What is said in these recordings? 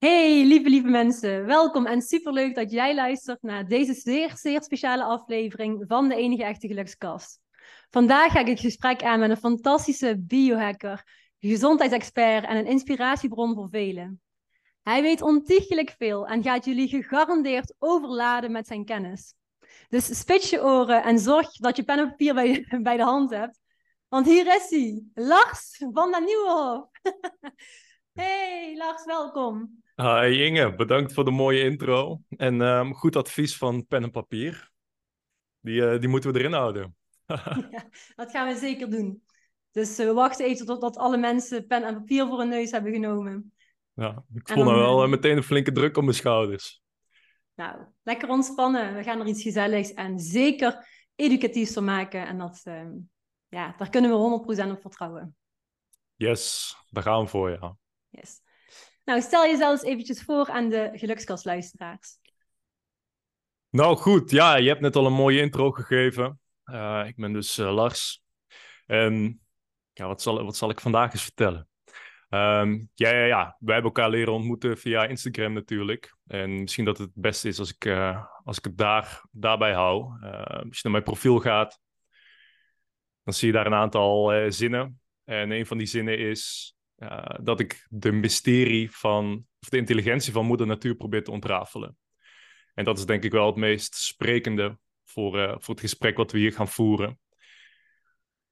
Hey, lieve, lieve mensen. Welkom en superleuk dat jij luistert naar deze zeer, zeer speciale aflevering van de enige echte gelukskast. Vandaag ga ik het gesprek aan met een fantastische biohacker, gezondheidsexpert en een inspiratiebron voor velen. Hij weet ontiegelijk veel en gaat jullie gegarandeerd overladen met zijn kennis. Dus spits je oren en zorg dat je pen en papier bij, de hand hebt. Want hier is hij, Lars van den Nieuwenhof. Hey Lars, welkom. Hi Inge, bedankt voor de mooie intro. En ehm, goed advies van pen en papier. Die, eh, die moeten we erin houden. ja, dat gaan we zeker doen. Dus eh, we wachten even totdat alle mensen pen en papier voor hun neus hebben genomen. Ja, ik voel nou wel uh, meteen een flinke druk op mijn schouders. Nou, lekker ontspannen. We gaan er iets gezelligs en zeker educatiefs van maken. En dat, ehm, ja, daar kunnen we 100% op vertrouwen. Yes, daar gaan we voor, ja. Yes. Nou, stel jezelf eens eventjes voor aan de gelukskastluisteraars. Nou goed, ja, je hebt net al een mooie intro gegeven. Uh, ik ben dus uh, Lars. En ja, wat zal, wat zal ik vandaag eens vertellen? Um, ja, ja, ja, wij hebben elkaar leren ontmoeten via Instagram natuurlijk. En misschien dat het het beste is als ik, uh, als ik het daar, daarbij hou. als je naar mijn profiel gaat, dan zie je daar een aantal zinnen. En een van die zinnen is: uh, dat ik de mysterie van, of de intelligentie van moeder natuur probeer te ontrafelen. En dat is denk ik wel het meest sprekende voor, uh, voor het gesprek wat we hier gaan voeren.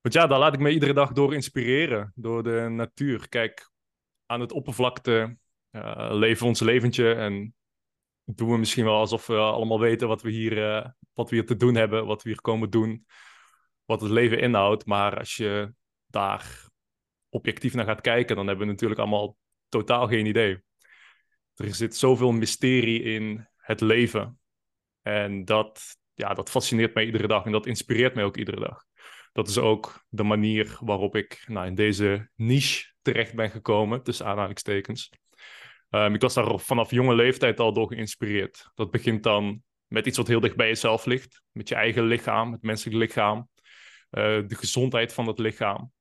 Want ja, daar laat ik me iedere dag door inspireren, door de natuur. Kijk, aan het oppervlakte uh, leven ons leventje en doen we misschien wel alsof we allemaal weten wat we, hier, wat we hier te doen hebben, wat we hier komen doen, wat het leven inhoudt. Maar als je daar objectief naar gaat kijken, dan hebben we natuurlijk allemaal totaal geen idee. Er zit zoveel mysterie in het leven. En dat, ja, dat fascineert mij iedere dag en dat inspireert mij ook iedere dag. Dat is ook de manier waarop ik nou, in deze niche terecht ben gekomen, tussen aanhalingstekens. Um, ik was daar vanaf jonge leeftijd al door geïnspireerd. Dat begint dan met iets wat heel dicht bij jezelf ligt, met je eigen lichaam, het menselijk lichaam, uh, de gezondheid van het lichaam.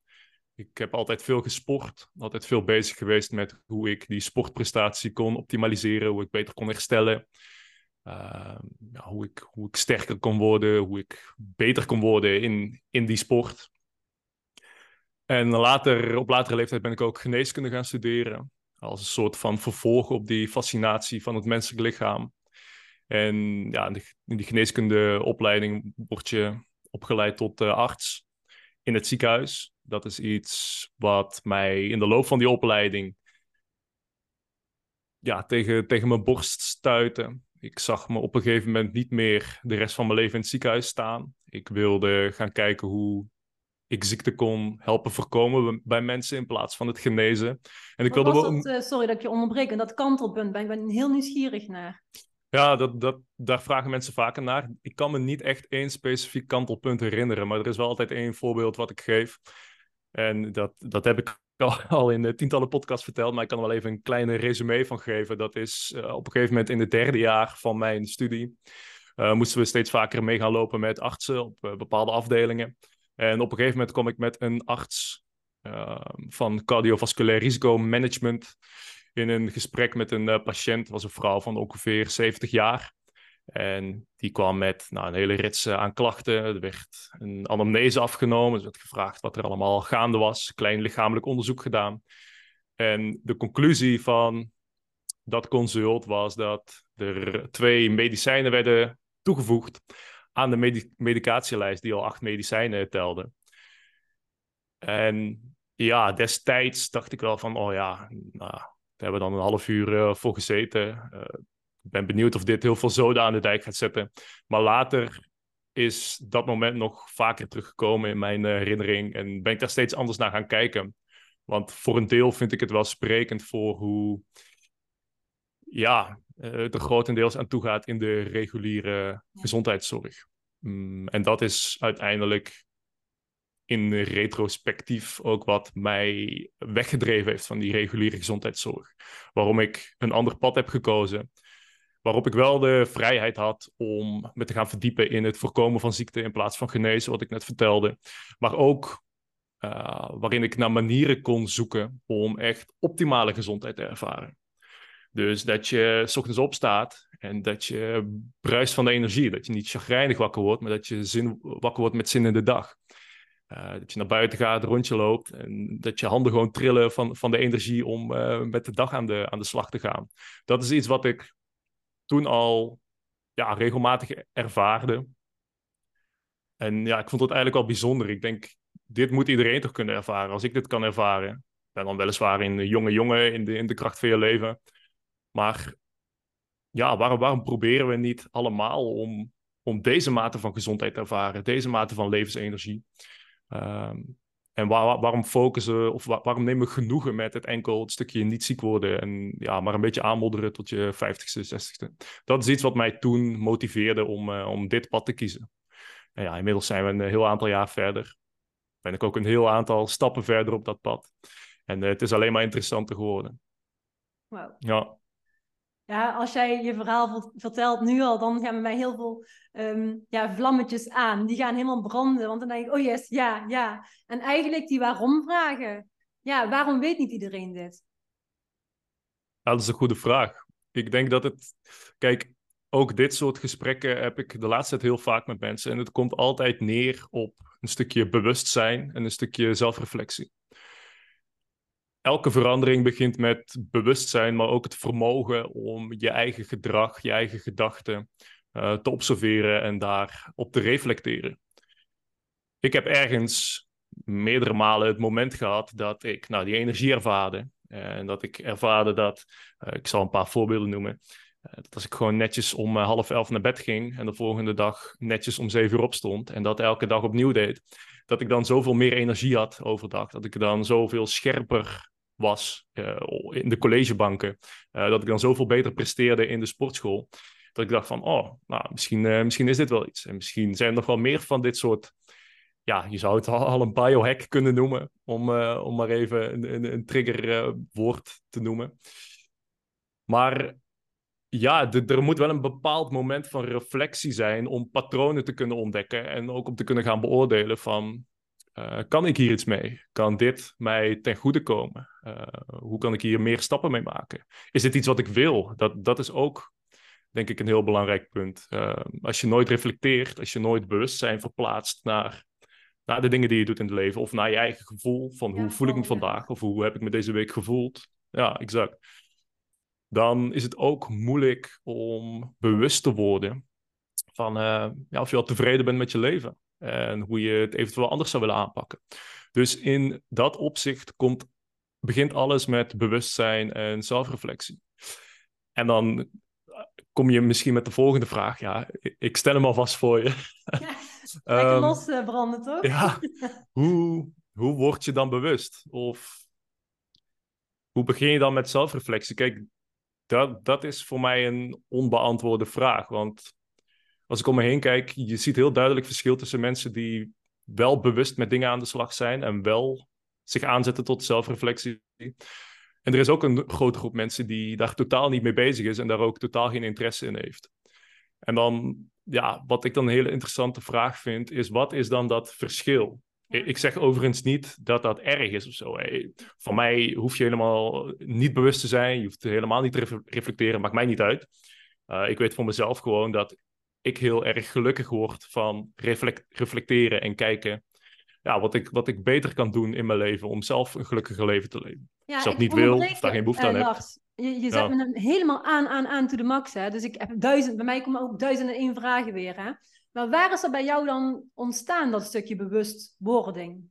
Ik heb altijd veel gesport, altijd veel bezig geweest met hoe ik die sportprestatie kon optimaliseren, hoe ik beter kon herstellen, ja, hoe, ik, hoe ik sterker kon worden, hoe ik beter kon worden in, in die sport. En later, op latere leeftijd ben ik ook geneeskunde gaan studeren, als een soort van vervolg op die fascinatie van het menselijk lichaam. En ja, in die geneeskundeopleiding word je opgeleid tot uh, arts in het ziekenhuis. Dat is iets wat mij in de loop van die opleiding ja, tegen, tegen mijn borst stuitte. Ik zag me op een gegeven moment niet meer de rest van mijn leven in het ziekenhuis staan. Ik wilde gaan kijken hoe ik ziekte kon helpen voorkomen bij mensen in plaats van het genezen. En ik wilde wel... Eh, sorry dat ik je onderbreek. En dat kantelpunt ben ik ben heel nieuwsgierig naar. Ja, dat, dat, daar vragen mensen vaker naar. Ik kan me niet echt één specifiek kantelpunt herinneren, maar er is wel altijd één voorbeeld wat ik geef. En dat, dat heb ik al, in tientallen podcasts verteld, maar ik kan er wel even een kleine resume van geven. Dat is uh, op een gegeven moment in het derde jaar van mijn studie. Uh, moesten we steeds vaker mee gaan lopen met artsen op bepaalde afdelingen. En op een gegeven moment kom ik met een arts van cardiovasculair risicomanagement in een gesprek met een patiënt. Was een vrouw van ongeveer 70 jaar. En die kwam met nou, een hele rits aan klachten. Er werd een anamnese afgenomen. Er werd gevraagd wat er allemaal gaande was. Klein lichamelijk onderzoek gedaan. En de conclusie van dat consult was dat er twee medicijnen werden toegevoegd aan de medicatielijst die al acht medicijnen telde. En ja, destijds dacht ik wel van, oh ja, nou, daar hebben we dan een half uur uh, voor gezeten. Ik ben benieuwd of dit heel veel zoden aan de dijk gaat zetten. Maar later is dat moment nog vaker teruggekomen in mijn uh, herinnering. En ben ik daar steeds anders naar gaan kijken. Want voor een deel vind ik het wel sprekend voor hoe ja, het er grotendeels aan toe gaat in de reguliere gezondheidszorg. Mm, en dat is uiteindelijk in retrospectief ook wat mij weggedreven heeft van die reguliere gezondheidszorg. Waarom ik een ander pad heb gekozen. Waarop ik wel de vrijheid had om me te gaan verdiepen in het voorkomen van ziekte in plaats van genezen, wat ik net vertelde. Maar ook uh, waarin ik naar manieren kon zoeken om echt optimale gezondheid te ervaren. Dus dat je s ochtends opstaat en dat je bruist van de energie. Dat je niet chagrijnig wakker wordt, maar dat je zin, wakker wordt met zin in de dag. Uh, dat je naar buiten gaat, een rondje loopt en dat je handen gewoon trillen van, van de energie om uh, met de dag aan de, aan de slag te gaan. Dat is iets wat ik toen al ja, regelmatig ervaarde. En ja, ik vond het eigenlijk wel bijzonder. Ik denk, dit moet iedereen toch kunnen ervaren. Als ik dit kan ervaren. Ben dan weliswaar een jonge jongen in de, in de kracht van je leven. Maar ja, waarom, waarom proberen we niet allemaal om, om deze mate van gezondheid te ervaren? Deze mate van levensenergie? Um, en waar, waarom focussen of waarom nemen we genoegen met het enkel het stukje niet ziek worden en ja, maar een beetje aanmodderen tot je 50ste, 60ste? Dat is iets wat mij toen motiveerde om, uh, om dit pad te kiezen. En ja, inmiddels zijn we een heel aantal jaar verder. Ben ik ook een heel aantal stappen verder op dat pad. En uh, het is alleen maar interessanter geworden. Wow. Ja. Ja, als jij je verhaal vertelt nu al, dan gaan bij mij heel veel um, ja, vlammetjes aan. Die gaan helemaal branden, want dan denk ik, oh yes, ja, ja. En eigenlijk die waarom vragen. Ja, waarom weet niet iedereen dit? Dat is een goede vraag. Ik denk dat het... Kijk, ook dit soort gesprekken heb ik de laatste tijd heel vaak met mensen. En het komt altijd neer op een stukje bewustzijn en een stukje zelfreflectie elke verandering begint met bewustzijn, maar ook het vermogen om je eigen gedrag, je eigen gedachten uh, te observeren en daarop te reflecteren. Ik heb ergens meerdere malen het moment gehad dat ik nou, die energie ervaarde. En dat ik ervaarde dat, uh, ik zal een paar voorbeelden noemen, uh, dat als ik gewoon netjes om half elf naar bed ging en de volgende dag netjes om zeven uur opstond en dat elke dag opnieuw deed, dat ik dan zoveel meer energie had overdag, dat ik dan zoveel scherper was uh, in de collegebanken. Uh, dat ik dan zoveel beter presteerde in de sportschool. Dat ik dacht van, oh, nou, misschien, uh, misschien is dit wel iets. En misschien zijn er nog wel meer van dit soort... Ja, je zou het al een biohack kunnen noemen. Om, om maar even een, een, een triggerwoord te noemen. Maar ja, er moet wel een bepaald moment van reflectie zijn om patronen te kunnen ontdekken en ook om te kunnen gaan beoordelen van kan ik hier iets mee? Kan dit mij ten goede komen? Uh, hoe kan ik hier meer stappen mee maken? Is dit iets wat ik wil? Dat, dat is ook, denk ik, een heel belangrijk punt. Uh, als je nooit reflecteert, als je nooit bewustzijn verplaatst naar, naar de dingen die je doet in het leven, of naar je eigen gevoel van hoe voel ik me vandaag, of hoe heb ik me deze week gevoeld. Ja, exact. Dan is het ook moeilijk om bewust te worden van ja, of je al tevreden bent met je leven. En hoe je het eventueel anders zou willen aanpakken. Dus in dat opzicht komt, begint alles met bewustzijn en zelfreflectie. En dan eh, kom je misschien met de volgende vraag. Ja, ik stel hem alvast voor je. Ja, lekker um, los uh, branden, toch? ja, hoe, hoe word je dan bewust? Of hoe begin je dan met zelfreflectie? Kijk, dat, dat is voor mij een onbeantwoorde vraag. Want als ik om me heen kijk, je ziet heel duidelijk verschil tussen mensen die wel bewust met dingen aan de slag zijn en wel zich aanzetten tot zelfreflectie. En er is ook een grote groep mensen die daar totaal niet mee bezig is en daar ook totaal geen interesse in heeft. En dan, ja, wat ik dan een hele interessante vraag vind, is wat is dan dat verschil? Ik zeg overigens niet dat dat erg is of zo. Van mij hoef je helemaal niet bewust te zijn, je hoeft helemaal niet te reflecteren, maakt mij niet uit. Uh, ik weet voor mezelf gewoon dat ik heel erg gelukkig word van reflecteren en kijken ja, wat, ik, wat ik beter kan doen in mijn leven om zelf een gelukkiger leven te leven. Ja, Als ik dat niet wil of daar geen behoefte aan uh, heb. Je, je zet me helemaal aan, aan, aan to the max. Hè? Dus ik heb duizend, bij mij komen ook duizend en één vragen weer. Hè? Maar waar is er bij jou dan ontstaan, dat stukje bewustwording?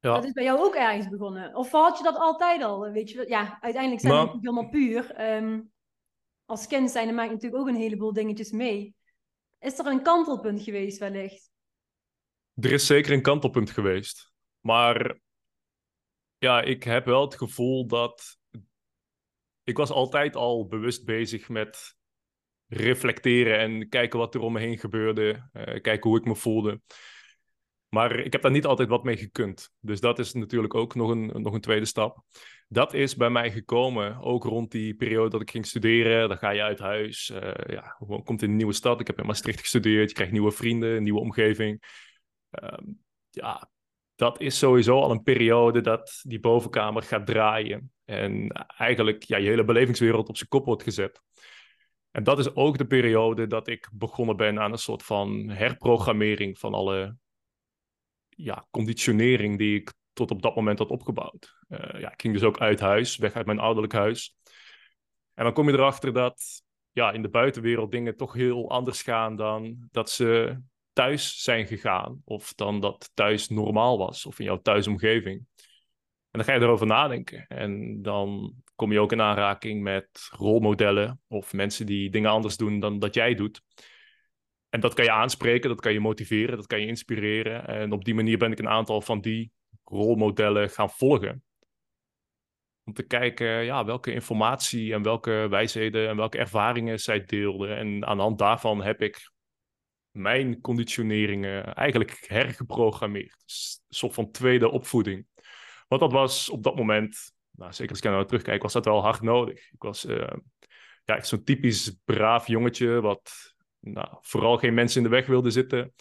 Ja. Dat is bij jou ook ergens begonnen. Of had je dat altijd al? Weet je, ja, uiteindelijk zijn we helemaal puur. Um, als kind zijn, dan maak je natuurlijk ook een heleboel dingetjes mee. Is er een kantelpunt geweest wellicht? Er is zeker een kantelpunt geweest. Maar ja, ik heb wel het gevoel dat. Ik was altijd al bewust bezig met reflecteren en kijken wat er om me heen gebeurde. Uh, kijken hoe ik me voelde. Maar ik heb daar niet altijd wat mee gekund. Dus dat is natuurlijk ook nog een, nog een tweede stap. Dat is bij mij gekomen, ook rond die periode dat ik ging studeren. Dan ga je uit huis, uh, ja, komt in een nieuwe stad. Ik heb in Maastricht gestudeerd, je krijgt nieuwe vrienden, een nieuwe omgeving. Uh, ja, dat is sowieso al een periode dat die bovenkamer gaat draaien. En eigenlijk ja, je hele belevingswereld op zijn kop wordt gezet. En dat is ook de periode dat ik begonnen ben aan een soort van herprogrammering van alle ja, conditionering die ik tot op dat moment had opgebouwd. Uh, ja, ik ging dus ook uit huis, weg uit mijn ouderlijk huis. En dan kom je erachter dat ja, in de buitenwereld dingen toch heel anders gaan dan dat ze thuis zijn gegaan. Of dan dat thuis normaal was, of in jouw thuisomgeving. En dan ga je erover nadenken. En dan kom je ook in aanraking met rolmodellen of mensen die dingen anders doen dan dat jij doet. En dat kan je aanspreken, dat kan je motiveren, dat kan je inspireren. En op die manier ben ik een aantal van die rolmodellen gaan volgen. Om te kijken ja, welke informatie en welke wijsheden en welke ervaringen zij deelden. En aan de hand daarvan heb ik mijn conditioneringen eigenlijk hergeprogrammeerd. Dus een soort van tweede opvoeding. Want dat was op dat moment, nou, zeker als ik naar terugkijk, was dat wel hard nodig. Ik was uh, ja, zo'n typisch braaf jongetje, wat nou, vooral geen mensen in de weg wilde zitten.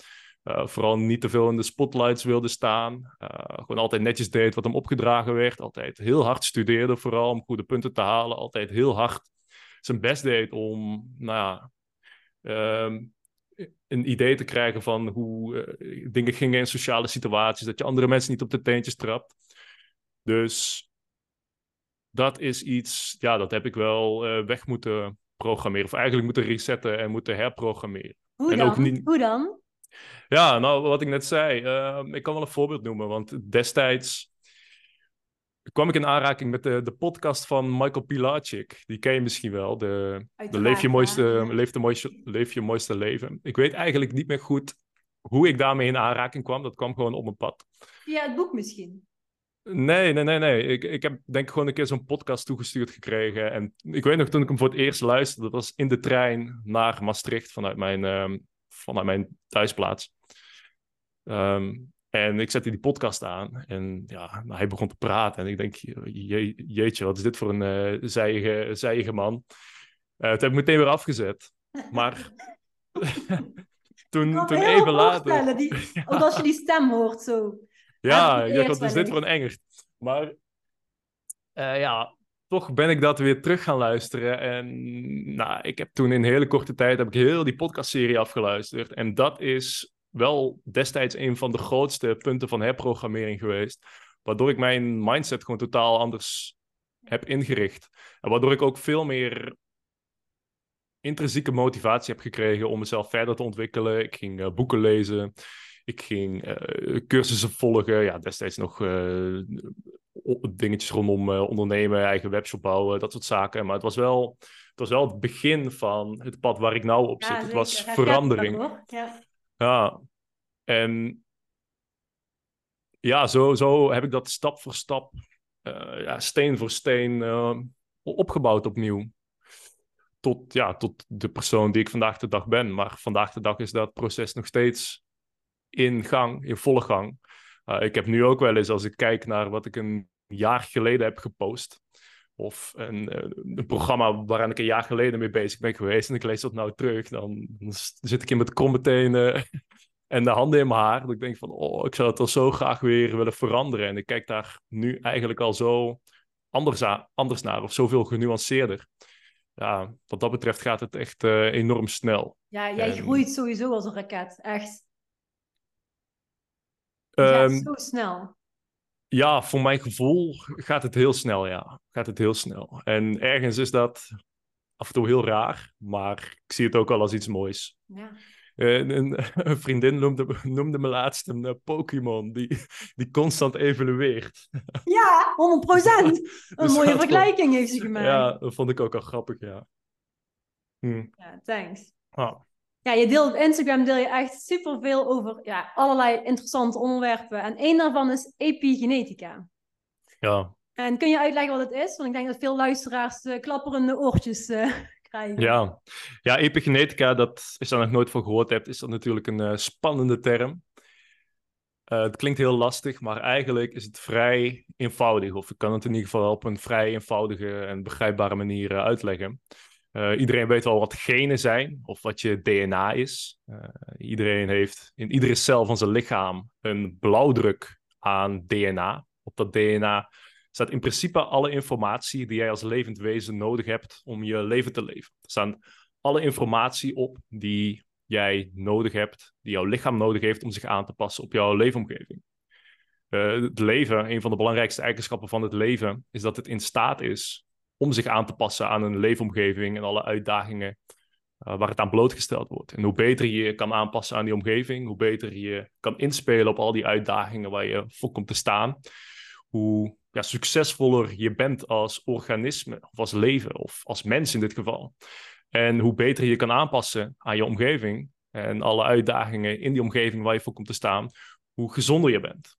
Uh, vooral niet te veel in de spotlights wilde staan. Uh, gewoon altijd netjes deed wat hem opgedragen werd. Altijd heel hard studeerde, vooral om goede punten te halen. Altijd heel hard zijn best deed om nou ja, ehm, een idee te krijgen van hoe uh, dingen gingen in sociale situaties. Dat je andere mensen niet op de teentjes trapt. Dus dat is iets, ja, dat heb ik wel weg moeten programmeren. Of eigenlijk moeten resetten en moeten herprogrammeren. Hoe en dan? Ook niet... Hoe dan? Ja, nou, wat ik net zei. Uh, ik kan wel een voorbeeld noemen. Want destijds kwam ik in aanraking met de, de podcast van Michael Pilacic. Die ken je misschien wel. De, de leef, je mooiste, leef, de mooiste, leef je mooiste leven. Ik weet eigenlijk niet meer goed hoe ik daarmee in aanraking kwam. Dat kwam gewoon op mijn pad. Via het boek misschien? Nee, nee, nee, nee. Ik, ik heb denk ik gewoon een keer zo'n podcast toegestuurd gekregen. En ik weet nog toen ik hem voor het eerst luisterde, dat was in de trein naar Maastricht vanuit mijn, um, vanuit mijn thuisplaats. Um, en ik zette die podcast aan en ja, hij begon te praten. En ik denk, je, jeetje, wat is dit voor een uh, zijige, zijige man. Uh, het heb ik meteen weer afgezet. Maar toen, toen even later... Die, als je die stem hoort zo. Ja, wat is dit voor een engert? Maar uh, ja, toch ben ik dat weer terug gaan luisteren. En nou, ik heb toen in een hele korte tijd heb ik heel die podcastserie afgeluisterd. En dat is wel destijds een van de grootste punten van herprogrammering geweest. Waardoor ik mijn mindset gewoon totaal anders heb ingericht. En waardoor ik ook veel meer intrinsieke motivatie heb gekregen om mezelf verder te ontwikkelen. Ik ging uh, boeken lezen. Ik ging uh, cursussen volgen. Ja, destijds nog uh, dingetjes rondom ondernemen, eigen webshop bouwen, dat soort zaken. Maar het was wel het, was wel het begin van het pad waar ik nou op zit. Het was verandering. Ja. Ja, en ja, zo, zo heb ik dat stap voor stap, uh, ja, steen voor steen uh, opgebouwd opnieuw. Tot, ja, tot de persoon die ik vandaag de dag ben. Maar vandaag de dag is dat proces nog steeds in gang, in volle gang. Uh, ik heb nu ook wel eens, als ik kijk naar wat ik een jaar geleden heb gepost, of een, een, programma waaraan ik een jaar geleden mee bezig ben geweest, en ik lees dat nou terug, dan, dan zit ik in met kromme tenen en de handen in mijn haar. Dat ik denk van, oh, ik zou het al zo graag weer willen veranderen. En ik kijk daar nu eigenlijk al zo anders, anders naar, of zoveel genuanceerder. Ja, wat dat betreft gaat het echt uh, enorm snel. Ja, jij en... groeit sowieso als een raket, echt. Ja, um, zo snel. Ja, voor mijn gevoel gaat het heel snel, ja. Gaat het heel snel. En ergens is dat af en toe heel raar, maar ik zie het ook al als iets moois. Ja. Een, een, een, vriendin noemde, noemde me laatst een uh, Pokémon die, die constant evolueert. Ja, 100 procent. Een Dus mooie vergelijking heeft ze gemaakt. Ja, dat vond ik ook al grappig, ja. Hm. Ja, thanks. Ah. Ja, je deelt op Instagram deel je echt superveel over ja, allerlei interessante onderwerpen. En één daarvan is epigenetica. Ja. En kun je uitleggen wat het is? Want ik denk dat veel luisteraars uh, klapperende oortjes uh, krijgen. Ja. ja, epigenetica, dat, als je daar nog nooit van gehoord hebt, is dat natuurlijk een uh, spannende term. Het klinkt heel lastig, maar eigenlijk is het vrij eenvoudig. Of ik kan het in ieder geval op een vrij eenvoudige en begrijpbare manier uitleggen. Uh, iedereen weet wel wat genen zijn, of wat je DNA is. iedereen heeft in iedere cel van zijn lichaam een blauwdruk aan DNA. Op dat DNA staat in principe alle informatie die jij als levend wezen nodig hebt om je leven te leven. Er staan alle informatie op die jij nodig hebt, die jouw lichaam nodig heeft om zich aan te passen op jouw leefomgeving. Uh, het leven, een van de belangrijkste eigenschappen van het leven, is dat het in staat is om zich aan te passen aan een leefomgeving en alle uitdagingen uh, waar het aan blootgesteld wordt. En hoe beter je kan aanpassen aan die omgeving, hoe beter je kan inspelen op al die uitdagingen waar je voor komt te staan, hoe succesvoller je bent als organisme, of als leven, of als mens in dit geval. En hoe beter je kan aanpassen aan je omgeving en alle uitdagingen in die omgeving waar je voor komt te staan, hoe gezonder je bent.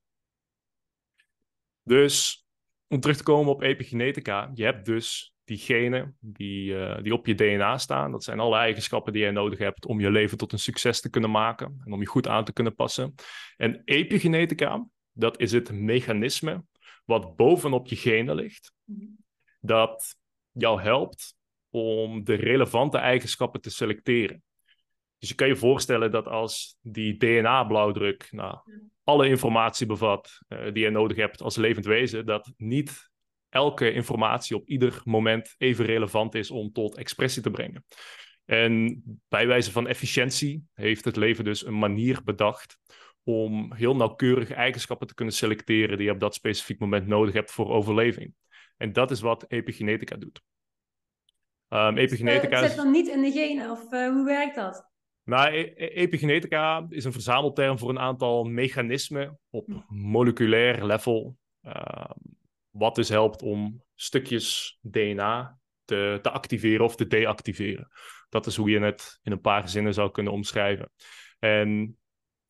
Dus om terug te komen op epigenetica, je hebt dus die genen die, uh, die op je DNA staan. Dat zijn alle eigenschappen die je nodig hebt om je leven tot een succes te kunnen maken en om je goed aan te kunnen passen. En epigenetica, dat is het mechanisme wat bovenop je genen ligt, dat jou helpt om de relevante eigenschappen te selecteren. Dus je kan je voorstellen dat als die DNA-blauwdruk nou, alle informatie bevat uh, die je nodig hebt als levend wezen, dat niet elke informatie op ieder moment even relevant is om tot expressie te brengen. En bij wijze van efficiëntie heeft het leven dus een manier bedacht om heel nauwkeurige eigenschappen te kunnen selecteren die je op dat specifiek moment nodig hebt voor overleving. En dat is wat epigenetica doet. Um, epigenetica het zit dan niet in de genen, of uh, hoe werkt dat? Nou, e-, e epigenetica is een verzamelterm voor een aantal mechanismen op hm. moleculair level. Uh, wat dus helpt om stukjes DNA te, te activeren of te deactiveren. Dat is hoe je het in een paar zinnen zou kunnen omschrijven. En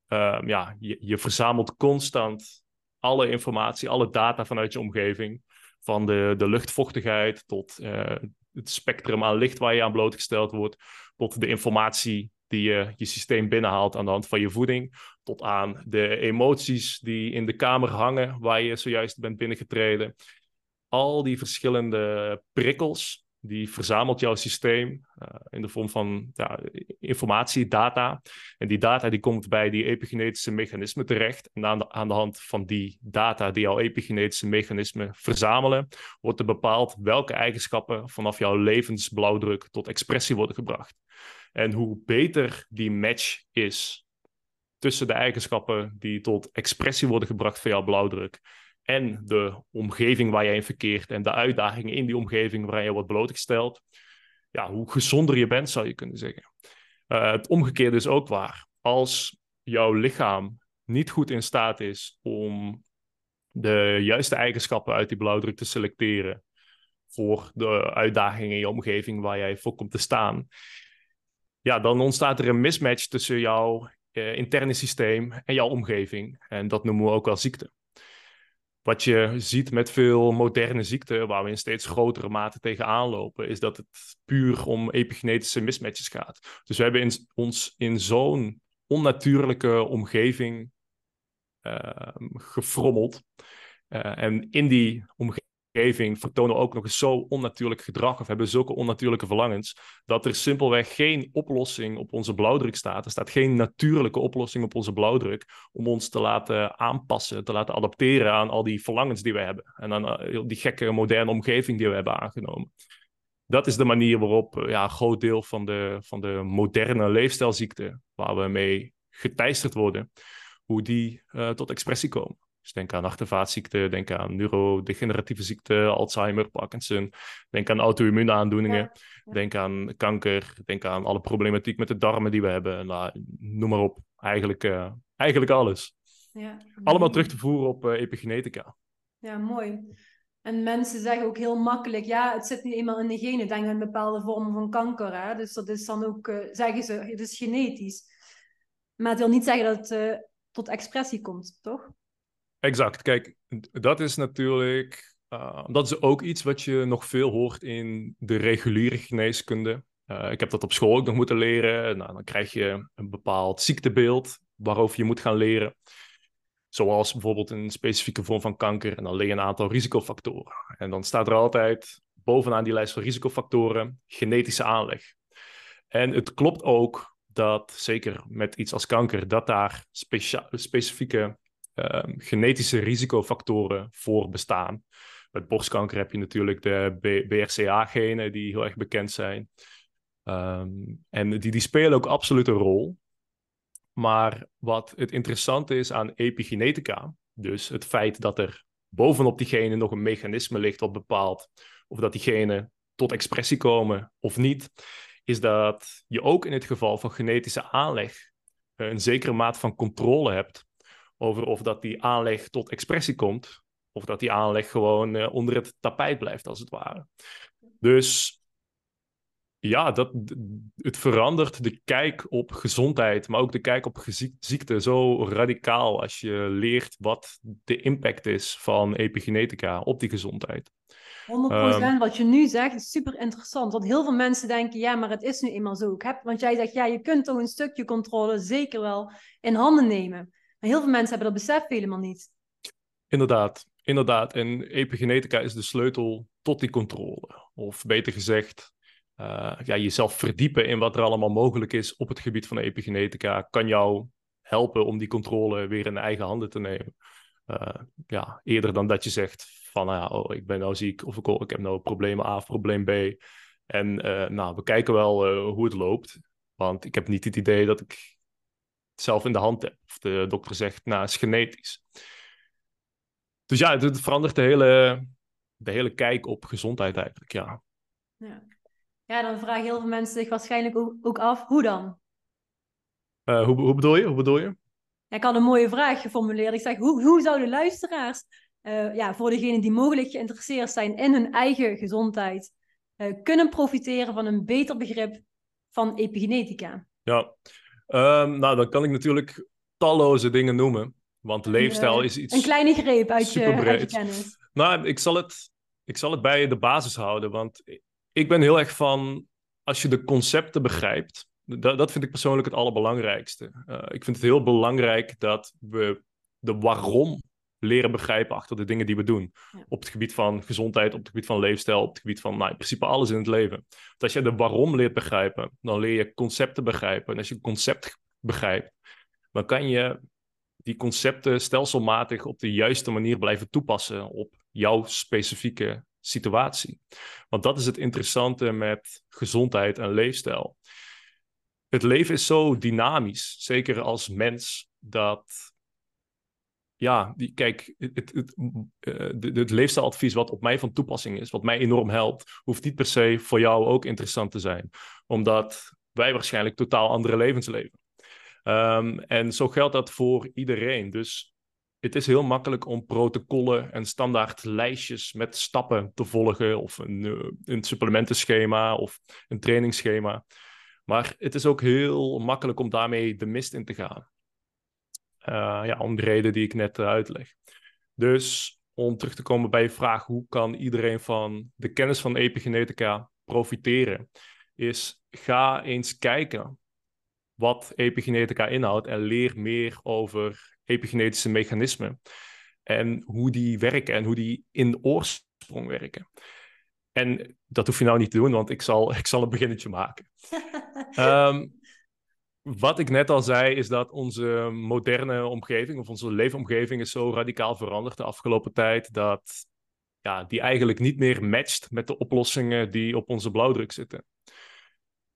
uh, ja, je, je verzamelt constant alle informatie, alle data vanuit je omgeving. Van de, de luchtvochtigheid tot uh, het spectrum aan licht waar je aan blootgesteld wordt, tot de informatie die je je systeem binnenhaalt aan de hand van je voeding, tot aan de emoties die in de kamer hangen waar je zojuist bent binnengetreden. Al die verschillende prikkels, die verzamelt jouw systeem uh, in de vorm van ja, informatie, data. En die data die komt bij die epigenetische mechanismen terecht. En aan de, aan de hand van die data die jouw epigenetische mechanismen verzamelen, wordt er bepaald welke eigenschappen vanaf jouw levensblauwdruk tot expressie worden gebracht. En hoe beter die match is tussen de eigenschappen die tot expressie worden gebracht jouw blauwdruk en de omgeving waar jij in verkeert en de uitdagingen in die omgeving waar je wordt blootgesteld, ja, hoe gezonder je bent, zou je kunnen zeggen. Uh, het omgekeerde is ook waar. Als jouw lichaam niet goed in staat is om de juiste eigenschappen uit die blauwdruk te selecteren voor de uitdagingen in je omgeving waar jij voor komt te staan, ja, dan ontstaat er een mismatch tussen jouw uh, interne systeem en jouw omgeving. En dat noemen we ook wel ziekte. Wat je ziet met veel moderne ziekten, waar we in steeds grotere mate tegenaan lopen, is dat het puur om epigenetische mismatches gaat. Dus we hebben ons in zo'n onnatuurlijke omgeving uh, gefrommeld. Uh, en in die omgeving omgeving vertonen ook nog eens zo onnatuurlijk gedrag of hebben zulke onnatuurlijke verlangens, dat er simpelweg geen oplossing op onze blauwdruk staat. Er staat geen natuurlijke oplossing op onze blauwdruk om ons te laten aanpassen, te laten adapteren aan al die verlangens die we hebben en aan uh, die gekke moderne omgeving die we hebben aangenomen. Dat is de manier waarop eh, ja, een groot deel van de, van de moderne leefstijlziekten, waar we mee geteisterd worden, hoe die uh, tot expressie komen. Dus denk aan hart- en vaatziekten, denk aan neurodegeneratieve ziekten, Alzheimer, Parkinson. Denk aan auto-immuunaandoeningen. Denk aan kanker. Denk aan alle problematiek met de darmen die we hebben. Nou, noem maar op. Eigenlijk, uh, eigenlijk alles. Ja. Allemaal terug te voeren op uh, epigenetica. Ja, mooi. En mensen zeggen ook heel makkelijk, ja, het zit niet eenmaal in de genen. Denk aan bepaalde vormen van kanker. Hè? Dus dat is dan ook, uh, zeggen ze, het is genetisch. Maar het wil niet zeggen dat het tot expressie komt, toch? Exact. Kijk, dat is natuurlijk. Uh, dat is ook iets wat je nog veel hoort in de reguliere geneeskunde. Uh, ik heb dat op school ook nog moeten leren. Nou, dan krijg je een bepaald ziektebeeld waarover je moet gaan leren. Zoals bijvoorbeeld een specifieke vorm van kanker. En dan leer een aantal risicofactoren. En dan staat er altijd bovenaan die lijst van risicofactoren genetische aanleg. En het klopt ook dat, zeker met iets als kanker, dat daar specifieke ehm, genetische risicofactoren voor bestaan. Met borstkanker heb je natuurlijk de BRCA-genen die heel erg bekend zijn. Ehm, en die, die spelen ook absoluut een rol. Maar wat het interessante is aan epigenetica, dus het feit dat er bovenop die genen nog een mechanisme ligt wat bepaalt of dat die genen tot expressie komen of niet, is dat je ook in het geval van genetische aanleg eh, een zekere maat van controle hebt over of dat die aanleg tot expressie komt of dat die aanleg gewoon uh, onder het tapijt blijft, als het ware. Dus ja, dat, het verandert de kijk op gezondheid, maar ook de kijk op ziekte zo radicaal als je leert wat de impact is van epigenetica op die gezondheid. 100% um, wat je nu zegt is super interessant. Want heel veel mensen denken, ja, maar het is nu eenmaal zo. Ik heb, want jij zegt, ja, je kunt toch een stukje controle zeker wel in handen nemen. Heel veel mensen hebben dat besef helemaal niet. Inderdaad, inderdaad. En epigenetica is de sleutel tot die controle. Of beter gezegd, uh, ja, jezelf verdiepen in wat er allemaal mogelijk is op het gebied van epigenetica, kan jou helpen om die controle weer in eigen handen te nemen. Uh, ja, eerder dan dat je zegt van, nou ja, oh, ik ben nou ziek of ik, oh, ik heb nou probleem A of probleem B. En uh, nou, we kijken wel hoe het loopt. Want ik heb niet het idee dat ik zelf in de hand heb. Of de dokter zegt, nou, het is genetisch. Dus ja, het, het verandert de hele, de hele kijk op gezondheid eigenlijk, ja. Ja. Ja, dan vragen heel veel mensen zich waarschijnlijk ook, af, hoe dan? Uh, hoe, hoe, bedoel je? Hoe bedoel je? Ja, ik had een mooie vraag geformuleerd. Ik zeg, hoe, hoe zouden luisteraars, uh, ja, voor degenen die mogelijk geïnteresseerd zijn in hun eigen gezondheid, uh, kunnen profiteren van een beter begrip van epigenetica? Ja, um, nou dan kan ik natuurlijk talloze dingen noemen. Want leefstijl is iets. Een kleine greep uit je, uit je kennis. Nou, ik zal, het, ik zal het bij de basis houden. Want ik ben heel erg van, als je de concepten begrijpt, dat, dat vind ik persoonlijk het allerbelangrijkste. Uh, ik vind het heel belangrijk dat we de waarom leren begrijpen achter de dingen die we doen. Op het gebied van gezondheid, op het gebied van leefstijl, op het gebied van nou, in principe alles in het leven. Want als je de waarom leert begrijpen, dan leer je concepten begrijpen. En als je een concept begrijpt, dan kan je die concepten stelselmatig op de juiste manier blijven toepassen op jouw specifieke situatie. Want dat is het interessante met gezondheid en leefstijl. Het leven is zo dynamisch, zeker als mens, dat ja, kijk, het, het, eh, het, leefstijladvies wat op mij van toepassing is, wat mij enorm helpt, hoeft niet per se voor jou ook interessant te zijn. Omdat wij waarschijnlijk totaal andere levens leven. Um, en zo geldt dat voor iedereen. Dus het is heel makkelijk om protocollen en standaard lijstjes met stappen te volgen, of een, uh, een supplementenschema of een trainingsschema. Maar het is ook heel makkelijk om daarmee de mist in te gaan. Uh, ja, om de reden die ik net uh, uitleg. Dus om terug te komen bij je vraag, hoe kan iedereen van de kennis van epigenetica profiteren? Is ga eens kijken wat epigenetica inhoudt en leer meer over epigenetische mechanismen en hoe die werken en hoe die in oorsprong werken. En dat hoef je nou niet te doen, want ik zal, ik zal een beginnetje maken. um, wat ik net al zei, is dat onze moderne omgeving of onze leefomgeving is zo radicaal veranderd de afgelopen tijd dat ja, die eigenlijk niet meer matcht met de oplossingen die op onze blauwdruk zitten.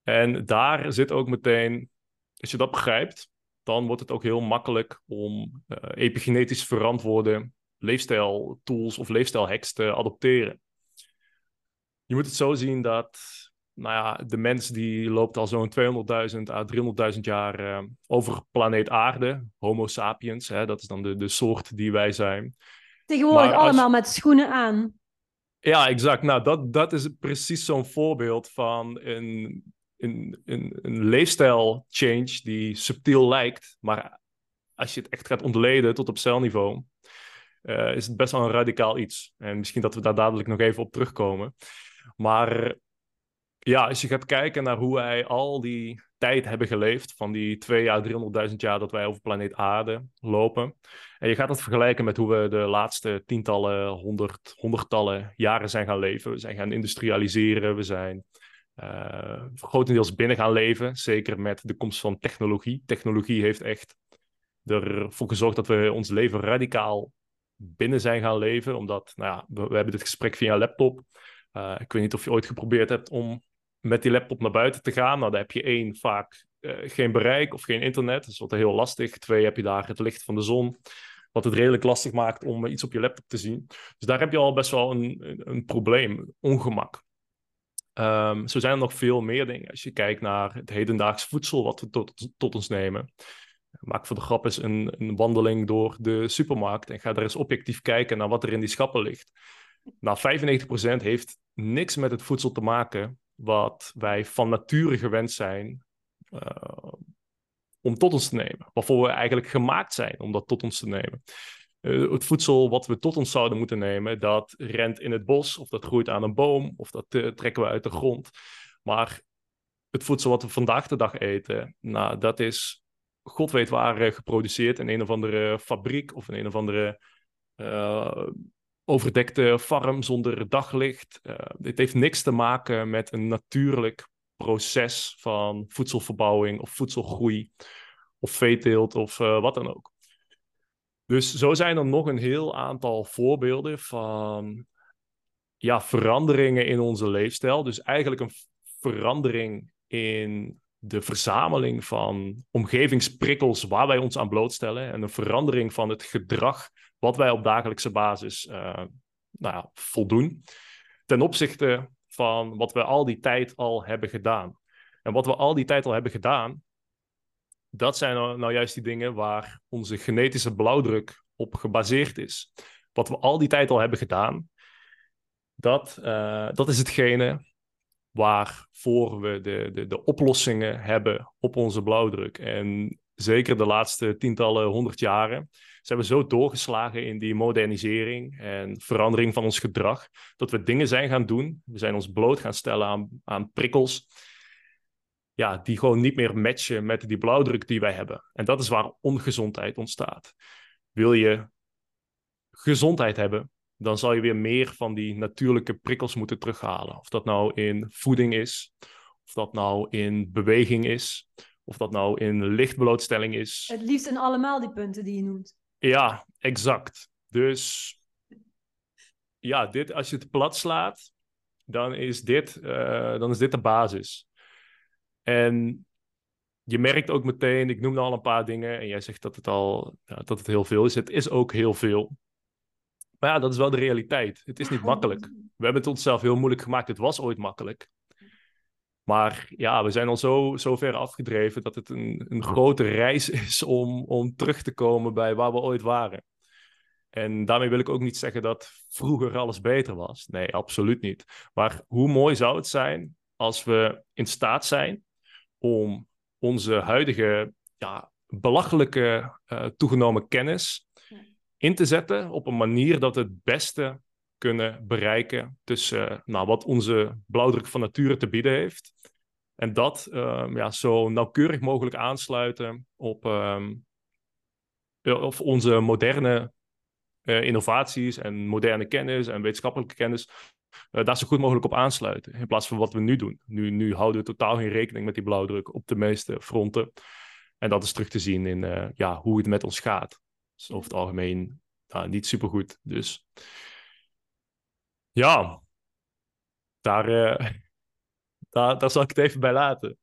En daar zit ook meteen als je dat begrijpt, dan wordt het ook heel makkelijk om uh, epigenetisch verantwoorde leefstijltools of leefstijlhacks te adopteren. Je moet het zo zien dat nou ja, de mens die loopt al zo'n 200.000 à 300.000 jaar uh, over planeet aarde, Homo sapiens, hè, dat is dan de, de soort die wij zijn. Tegenwoordig allemaal met schoenen aan. Ja, exact. Nou, dat, dat is precies zo'n voorbeeld van een een, een, een leefstijl change die subtiel lijkt, maar als je het echt gaat ontleden tot op celniveau, uh, is het best wel een radicaal iets. En misschien dat we daar dadelijk nog even op terugkomen. Maar ja, als je gaat kijken naar hoe wij al die tijd hebben geleefd, van die twee jaar, 300.000 jaar dat wij over planeet Aarde lopen. En je gaat dat vergelijken met hoe we de laatste tientallen, honderd, honderdtallen jaren zijn gaan leven. We zijn gaan industrialiseren, we zijn uh, grotendeels binnen gaan leven. Zeker met de komst van technologie. Technologie heeft echt ervoor gezorgd dat we ons leven radicaal binnen zijn gaan leven. Omdat, nou ja, we, hebben dit gesprek via laptop. Uh, ik weet niet of je ooit geprobeerd hebt om met die laptop naar buiten te gaan. Nou, dan heb je één, vaak uh, geen bereik of geen internet. Is wat heel lastig. Twee, heb je daar het licht van de zon. Wat het redelijk lastig maakt om iets op je laptop te zien. Dus daar heb je al best wel een, een, probleem, ongemak. Um, zo zijn er nog veel meer dingen. Als je kijkt naar het hedendaags voedsel wat we tot, tot ons nemen. Maak voor de grap eens een, een, wandeling door de supermarkt en ga daar eens objectief kijken naar wat er in die schappen ligt. Nou, 95% heeft niks met het voedsel te maken wat wij van nature gewend zijn uh, om tot ons te nemen. Waarvoor we eigenlijk gemaakt zijn om dat tot ons te nemen. Uh, het voedsel wat we tot ons zouden moeten nemen, dat rent in het bos, of dat groeit aan een boom, of dat uh, trekken we uit de grond. Maar het voedsel wat we vandaag de dag eten, nou, dat is god weet waar geproduceerd in een of andere fabriek of in een of andere overdekte farm zonder daglicht. dit heeft niks te maken met een natuurlijk proces van voedselverbouwing of voedselgroei of veeteelt of wat dan ook. Dus zo zijn er nog een heel aantal voorbeelden van ja, veranderingen in onze leefstijl. Dus eigenlijk een verandering in de verzameling van omgevingsprikkels waar wij ons aan blootstellen. En een verandering van het gedrag wat wij op dagelijkse basis uh, nou ja, voldoen. Ten opzichte van wat we al die tijd al hebben gedaan. En wat we al die tijd al hebben gedaan, dat zijn nou, nou, juist die dingen waar onze genetische blauwdruk op gebaseerd is. Wat we al die tijd al hebben gedaan, dat, uh, dat is hetgene waarvoor we de, de, de oplossingen hebben op onze blauwdruk. En zeker de laatste tientallen, honderd jaren zijn we zo doorgeslagen in die modernisering en verandering van ons gedrag, dat we dingen zijn gaan doen. We zijn ons bloot gaan stellen aan, aan prikkels ja, die gewoon niet meer matchen met die blauwdruk die wij hebben. En dat is waar ongezondheid ontstaat. Wil je gezondheid hebben, dan zal je weer meer van die natuurlijke prikkels moeten terughalen. Of dat nou in voeding is, of dat nou in beweging is, of dat nou in lichtblootstelling is. Het liefst in allemaal die punten die je noemt. Ja, exact. Dus ja, dit, als je het plat slaat, dan is dit, uh, dan is dit de basis. En je merkt ook meteen, ik noemde al een paar dingen en jij zegt dat het al ja, dat het heel veel is. Het is ook heel veel. Maar ja, dat is wel de realiteit. Het is niet makkelijk. We hebben het onszelf heel moeilijk gemaakt. Het was ooit makkelijk. Maar ja, we zijn al zo, zo ver afgedreven dat het een, een grote reis is om, om terug te komen bij waar we ooit waren. En daarmee wil ik ook niet zeggen dat vroeger alles beter was. Nee, absoluut niet. Maar hoe mooi zou het zijn als we in staat zijn om onze huidige ja, belachelijke uh, toegenomen kennis in te zetten op een manier dat het beste kunnen bereiken tussen uh, nou, wat onze blauwdruk van nature te bieden heeft. En dat uh, ja, zo nauwkeurig mogelijk aansluiten op, um, op onze moderne uh, innovaties en moderne kennis en wetenschappelijke kennis, uh, daar zo goed mogelijk op aansluiten. In plaats van wat we nu doen. Nu, nu houden we totaal geen rekening met die blauwdruk op de meeste fronten. En dat is terug te zien in ja, hoe het met ons gaat. Dus over het algemeen uh, niet super goed. Dus ja, daar, eh, daar, daar zal ik het even bij laten.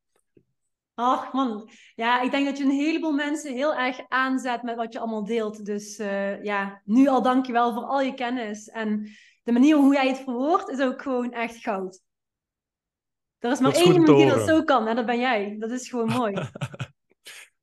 Ach man, ja, ik denk dat je een heleboel mensen heel erg aanzet met wat je allemaal deelt. Dus uh, ja, nu al dankjewel voor al je kennis. En de manier hoe jij het verwoordt is ook gewoon echt goud. Er is maar één iemand die dat zo kan en dat ben jij. Dat is gewoon mooi.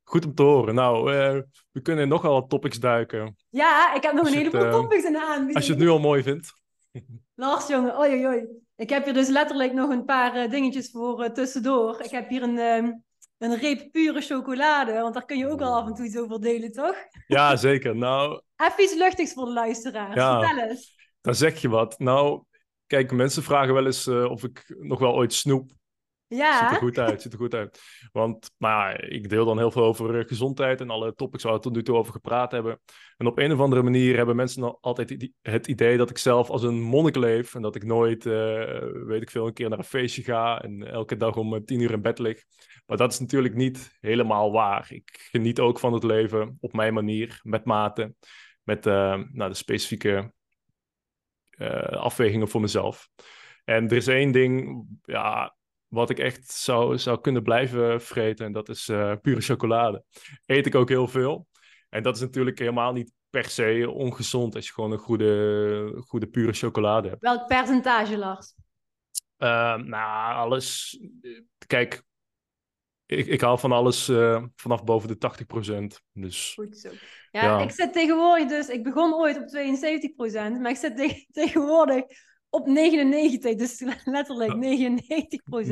Goed om te horen. Nou, uh, we kunnen nogal wat topics duiken. Ja, ik heb nog een heleboel uh, topics in de aan. Als je het nu al mooi vindt. Lars, jongen, oei, oei. Ik heb hier dus letterlijk nog een paar uh, dingetjes voor tussendoor. Ik heb hier een, ehm, een reep pure chocolade, want daar kun je ook wel af en toe iets over delen, toch? Ja, zeker. Nou... Even iets luchtigs voor de luisteraars. Ja. Vertel eens. Dan zeg je wat. Nou, kijk, mensen vragen wel eens uh, of ik nog wel ooit snoep Ja. Ziet er goed uit, ziet er goed uit. Want nou, ik deel dan heel veel over eh, gezondheid en alle topics waar we tot nu toe over gepraat hebben. En op een of andere manier hebben mensen nog altijd het idee dat ik zelf als een monnik leef. En dat ik nooit, eh, weet ik veel, een keer naar een feestje ga en elke dag om eh, tien uur in bed lig. Maar dat is natuurlijk niet helemaal waar. Ik geniet ook van het leven op mijn manier, met mate, met nou, de specifieke afwegingen voor mezelf. En er is één ding, ja, wat ik echt zou, zou kunnen blijven vreten. En dat is eh, pure chocolade. Eet ik ook heel veel. En dat is natuurlijk helemaal niet per se ongezond als je gewoon een goede, goede pure chocolade hebt. Welk percentage, Lars? Eh, nou, alles. Kijk, ik, ik hou van alles eh, vanaf boven de 80%. Dus Goed zo. Ja, Ja. ik zit tegenwoordig dus... Ik begon ooit op 72%, maar ik zit te- tegenwoordig op 99%. Dus letterlijk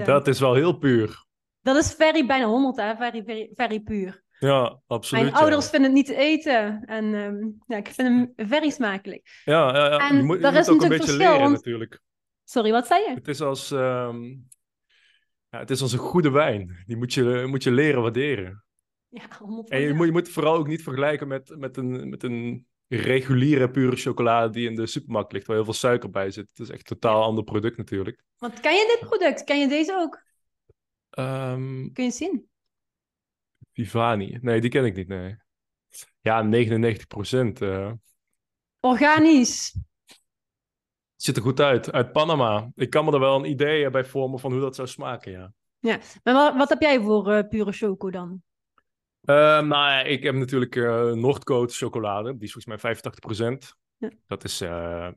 99%. dat is wel heel puur. Dat is very bijna 100, hè? Very, very, very puur. Ja, absoluut. Mijn ja. ouders vinden het niet te eten. En ehm, ja, ik vind hem very smakelijk. Ja, ja, ja. En je moet, je daar moet is ook een beetje verschil, leren want- natuurlijk. Sorry, wat zei je? Het is als, ehm, ja, het is als een goede wijn. Die moet je, moet je leren waarderen. Ja, 100 En je moet, je moet het vooral ook niet vergelijken met, met, een, met een reguliere pure chocolade die in de supermarkt ligt, waar heel veel suiker bij zit. Het is echt een totaal ander product natuurlijk. Want ken je dit product? Ken je deze ook? Ehm Kun je zien? Vivani. Nee, die ken ik niet, nee. Ja, 99 procent. Organisch. ziet er goed uit. Uit Panama. Ik kan me er wel een idee bij vormen van hoe dat zou smaken, ja. Maar wat, wat heb jij voor eh, pure choco dan? Ehm, nou ja, ik heb natuurlijk eh Noordcoat chocolade. Die is volgens mij 85%. Ja. Dat is, eh,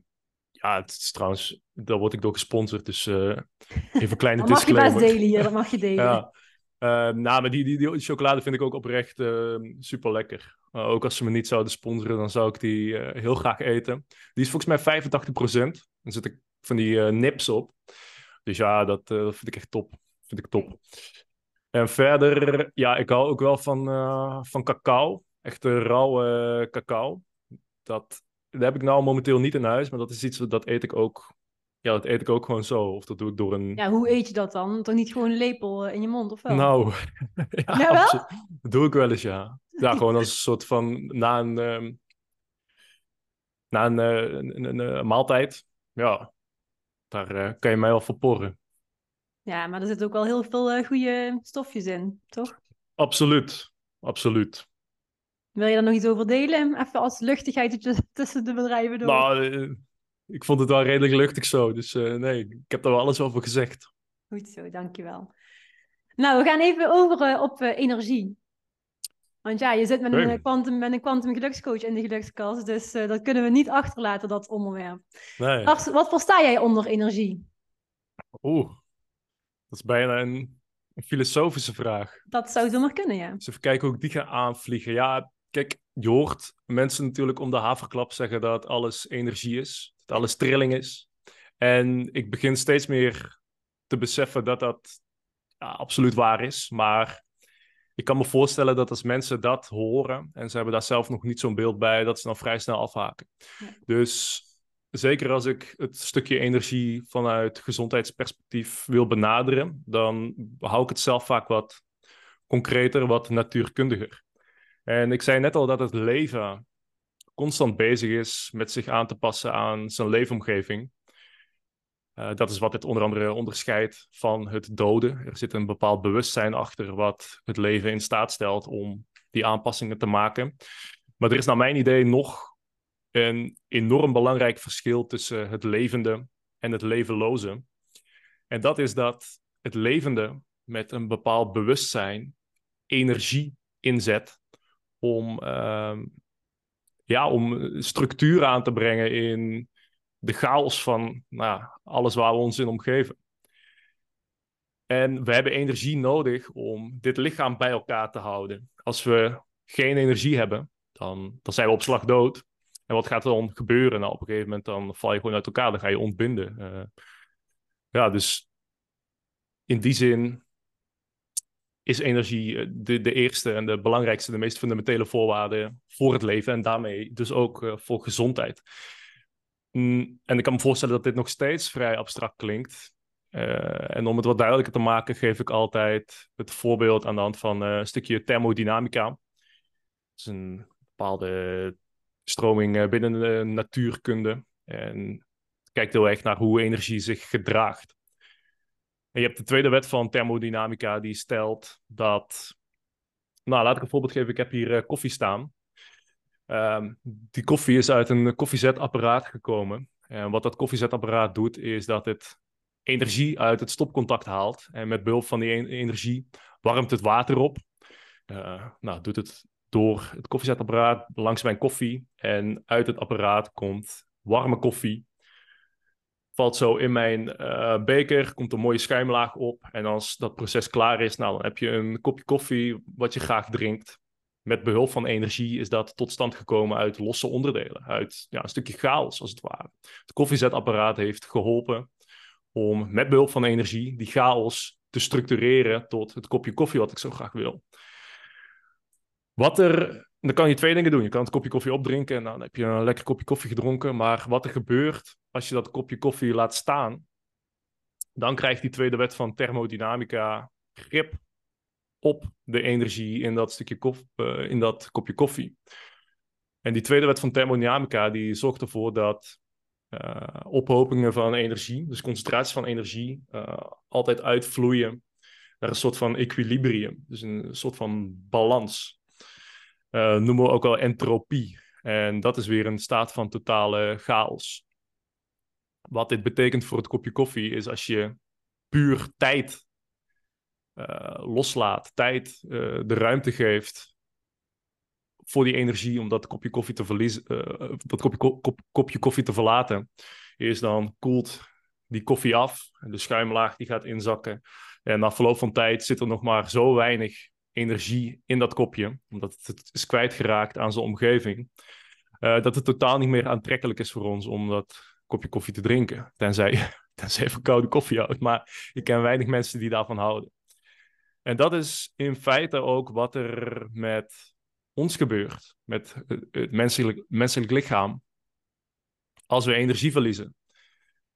ja, het is trouwens, daar word ik door gesponsord. Dus eh, even een kleine Dat mag je best disclaimer. delen hier, dat mag je delen. Ja. Ehm, nou, maar die, die, die chocolade vind ik ook oprecht super lekker. ook als ze me niet zouden sponsoren, dan zou ik die heel graag eten. Die is volgens mij 85%. Dan zit ik van die nips op. Dus ja, dat, dat vind ik echt top. Vind ik top. En verder, ja, ik hou ook wel van, eh, van cacao. Echte rauwe cacao. Dat, dat heb ik nou momenteel niet in huis, maar dat is iets dat eet ik ook. Ja, dat eet ik ook gewoon zo. Of dat doe ik door een. Ja, hoe eet je dat dan? Toch niet gewoon een lepel eh, in je mond, of wel? Nou, ja, Jawel? absolu- Dat doe ik wel eens, ja. Ja, gewoon als een soort van na een, ehm, na een, eh, een, een, een maaltijd. Ja, daar eh, kan je mij wel voor porren. Ja, maar er zitten ook wel heel veel eh, goede stofjes in, toch? Absoluut, absoluut. Wil je daar nog iets over delen? Even als luchtigheid tussen- de bedrijven door. Nou, eh, ik vond het wel redelijk luchtig zo. Dus eh, nee, ik heb daar wel alles over gezegd. Goed zo, dankjewel. Nou, we gaan even over op energie. Want ja, je zit met een quantum, met een quantum gelukscoach in de gelukskast, dus dat kunnen we niet achterlaten, dat onderwerp. Nee. Wat versta jij onder energie? Oeh, dat is bijna een, een filosofische vraag. Dat zou zomaar kunnen, ja. Dus even kijken hoe ik die ga aanvliegen. Ja, kijk, je hoort mensen natuurlijk om de haverklap zeggen dat alles energie is. Dat alles trilling is. En ik begin steeds meer te beseffen dat dat ja, absoluut waar is. Maar ik kan me voorstellen dat als mensen dat horen en ze hebben daar zelf nog niet zo'n beeld bij, dat ze dan vrij snel afhaken. Ja. Dus zeker als ik het stukje energie vanuit gezondheidsperspectief wil benaderen, dan hou ik het zelf vaak wat concreter, wat natuurkundiger. En ik zei net al dat het leven constant bezig is met zich aan te passen aan zijn leefomgeving. Eh, dat is wat het onder andere onderscheidt van het doden. Er zit een bepaald bewustzijn achter wat het leven in staat stelt om die aanpassingen te maken. Maar er is naar mijn idee nog een enorm belangrijk verschil tussen het levende en het levenloze. En dat is dat het levende met een bepaald bewustzijn energie inzet om, ehm, ja, om structuur aan te brengen in de chaos van nou, alles waar we ons in omgeven. En we hebben energie nodig om dit lichaam bij elkaar te houden. Als we geen energie hebben, dan, dan zijn we op slag dood. En wat gaat er dan gebeuren? Nou, op een gegeven moment dan val je gewoon uit elkaar, dan ga je ontbinden. Eh, ja, dus in die zin is energie eh, de, de eerste en de belangrijkste, de meest fundamentele voorwaarde voor het leven en daarmee dus ook eh, voor gezondheid. Mm, en ik kan me voorstellen dat dit nog steeds vrij abstract klinkt. En om het wat duidelijker te maken, geef ik altijd het voorbeeld aan de hand van een stukje thermodynamica. Dat is een bepaalde stroming binnen de natuurkunde. En kijkt heel erg naar hoe energie zich gedraagt. En je hebt de tweede wet van thermodynamica die stelt dat. Nou, laat ik een voorbeeld geven. Ik heb hier uh, koffie staan. Um, die koffie is uit een koffiezetapparaat gekomen. En wat dat koffiezetapparaat doet, is dat het energie uit het stopcontact haalt. En met behulp van die energie warmt het water op. Nou, doet het door het koffiezetapparaat langs mijn koffie. En uit het apparaat komt warme koffie valt zo in mijn uh, beker, komt een mooie schuimlaag op. En als dat proces klaar is, nou, dan heb je een kopje koffie wat je graag drinkt. Met behulp van energie is dat tot stand gekomen uit losse onderdelen, uit ja, een stukje chaos als het ware. Het koffiezetapparaat heeft geholpen om met behulp van energie die chaos te structureren tot het kopje koffie wat ik zo graag wil. Wat er dan kan je twee dingen doen. Je kan het kopje koffie opdrinken en dan heb je een lekker kopje koffie gedronken. Maar wat er gebeurt als je dat kopje koffie laat staan, dan krijgt die tweede wet van thermodynamica grip op de energie in dat, stukje kof, uh, in dat kopje koffie. En die tweede wet van thermodynamica die zorgt ervoor dat uh, ophopingen van energie, dus concentraties van energie, uh, altijd uitvloeien naar een soort van equilibrium. Dus een soort van balans uh, noemen we ook wel entropie. En dat is weer een staat van totale chaos. Wat dit betekent voor het kopje koffie is als je puur tijd uh, loslaat, tijd uh, de ruimte geeft voor die energie om dat kopje koffie te verliezen, dat kopje, kop, kopje koffie te verlaten, is dan koelt die koffie af de schuimlaag die gaat inzakken. En na verloop van tijd zit er nog maar zo weinig energie in dat kopje, omdat het is kwijtgeraakt aan zijn omgeving, uh, dat het totaal niet meer aantrekkelijk is voor ons om dat kopje koffie te drinken. Tenzij, tenzij je van koude koffie houdt. Maar ik ken weinig mensen die daarvan houden. En dat is in feite ook wat er met ons gebeurt, met het menselijk, menselijk lichaam, als we energie verliezen.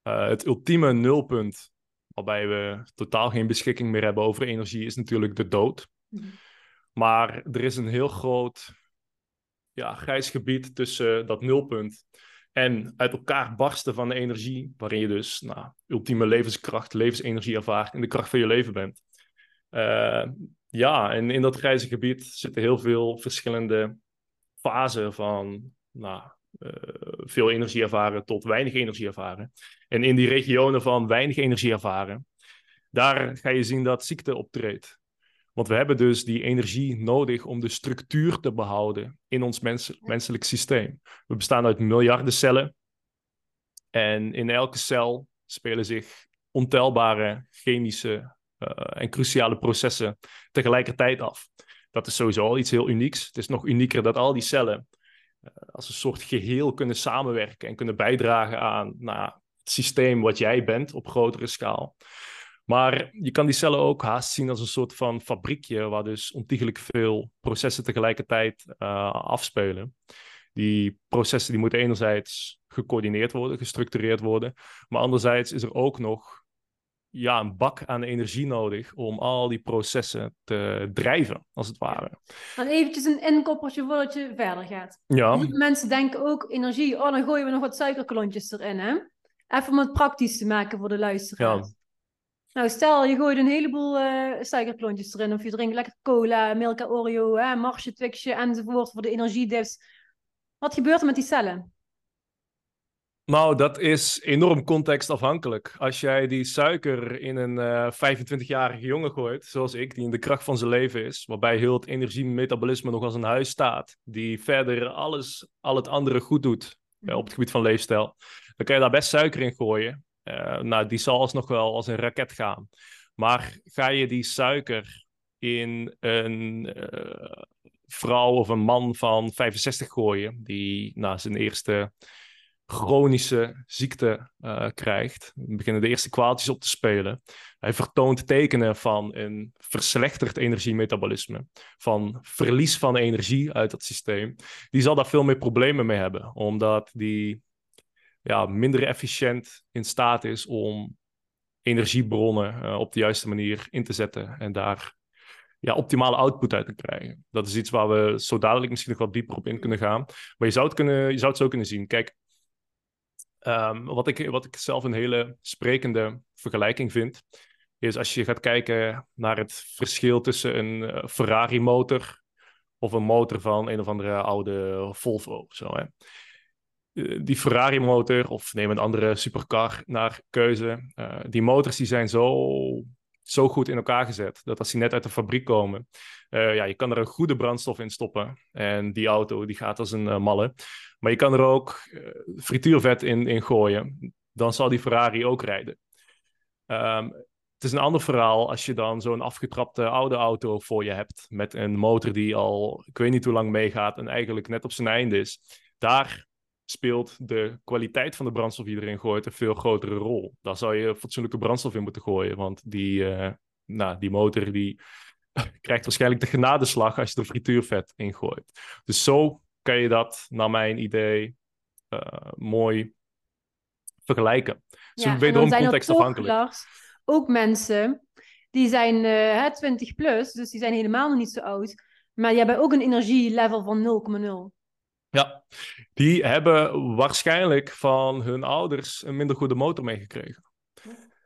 Uh, het ultieme nulpunt, waarbij we totaal geen beschikking meer hebben over energie, is natuurlijk de dood. Mhm. Maar er is een heel groot ja, grijs gebied tussen dat nulpunt en uit elkaar barsten van de energie, waarin je dus nou, ultieme levenskracht, levensenergie ervaart en de kracht van je leven bent. Uh, ja, en in dat grijze gebied zitten heel veel verschillende fasen van nou, uh, veel energie ervaren tot weinig energie ervaren. En in die regionen van weinig energie ervaren, daar ga je zien dat ziekte optreedt. Want we hebben dus die energie nodig om de structuur te behouden in ons mens menselijk systeem. We bestaan uit miljarden cellen. En in elke cel spelen zich ontelbare chemische uh, en cruciale processen tegelijkertijd af. Dat is sowieso al iets heel unieks. Het is nog unieker dat al die cellen uh, als een soort geheel kunnen samenwerken en kunnen bijdragen aan nou, het systeem wat jij bent op grotere schaal. Maar je kan die cellen ook haast zien als een soort van fabriekje, waar dus ontiegelijk veel processen tegelijkertijd uh, afspelen. Die processen die moeten enerzijds gecoördineerd worden, gestructureerd worden, maar anderzijds is er ook nog ja, een bak aan energie nodig om al die processen te drijven, als het ware. Dan eventjes een inkoppertje voordat je verder gaat. Ja. Mensen denken ook energie, oh dan gooien we nog wat suikerklontjes erin, hè? Even om het praktisch te maken voor de luisteraars. Ja. Nou, stel je gooit een heleboel uh, suikerklontjes erin. Of je drinkt lekker cola, Milka Oreo, hè, Marsje, Twixje enzovoort voor de energiedips. Wat gebeurt er met die cellen? Nou, dat is enorm contextafhankelijk. Als jij die suiker in een uh, eh, 25-jarige jongen gooit, zoals ik, die in de kracht van zijn leven is, waarbij heel het energiemetabolisme nog als een huis staat, die verder alles, al het andere goed doet uh, op het gebied van leefstijl, dan kan je daar best suiker in gooien. Uh, nou, die zal alsnog wel als een raket gaan. Maar ga je die suiker in een uh, vrouw of een man van 65 gooien, die na zijn eerste chronische ziekte uh, krijgt, beginnen de eerste kwaaltjes op te spelen. Hij vertoont tekenen van een verslechterd energiemetabolisme, van verlies van energie uit dat systeem. Die zal daar veel meer problemen mee hebben, omdat die ja, minder efficiënt in staat is om energiebronnen op de juiste manier in te zetten en daar ja, optimale output uit te krijgen. Dat is iets waar we zo dadelijk misschien nog wat dieper op in kunnen gaan. Maar je zou het, kunnen, je zou het zo kunnen zien. Kijk, ehm, wat, ik, wat ik zelf een hele sprekende vergelijking vind, is als je gaat kijken naar het verschil tussen een eh, Ferrari-motor of een motor van een of andere oude Volvo. Zo, hè. Eh, die Ferrari-motor, of neem een andere supercar naar keuze. Uh, die motors die zijn zo zo goed in elkaar gezet. Dat als die net uit de fabriek komen, uh, ja, je kan er een goede brandstof in stoppen. En die auto die gaat als een malle. Maar je kan er ook frituurvet in, in gooien. Dan zal die Ferrari ook rijden. Um, het is een ander verhaal als je dan zo'n afgetrapte oude auto voor je hebt. Met een motor die al, ik weet niet hoe lang meegaat en eigenlijk net op zijn einde is. Daar speelt de kwaliteit van de brandstof die erin gooit een veel grotere rol. Daar zou je fatsoenlijke brandstof in moeten gooien, want die, uh, nou, die motor die krijgt waarschijnlijk de genadeslag als je er frituurvet in gooit. Dus zo kan je dat, naar mijn idee, uh, mooi vergelijken. Dus ja, wederom contextafhankelijk. Ook mensen die zijn uh, 20 plus, dus die zijn helemaal nog niet zo oud, maar die hebben ook een energielevel van 0,0. Ja, die hebben waarschijnlijk van hun ouders een minder goede motor meegekregen.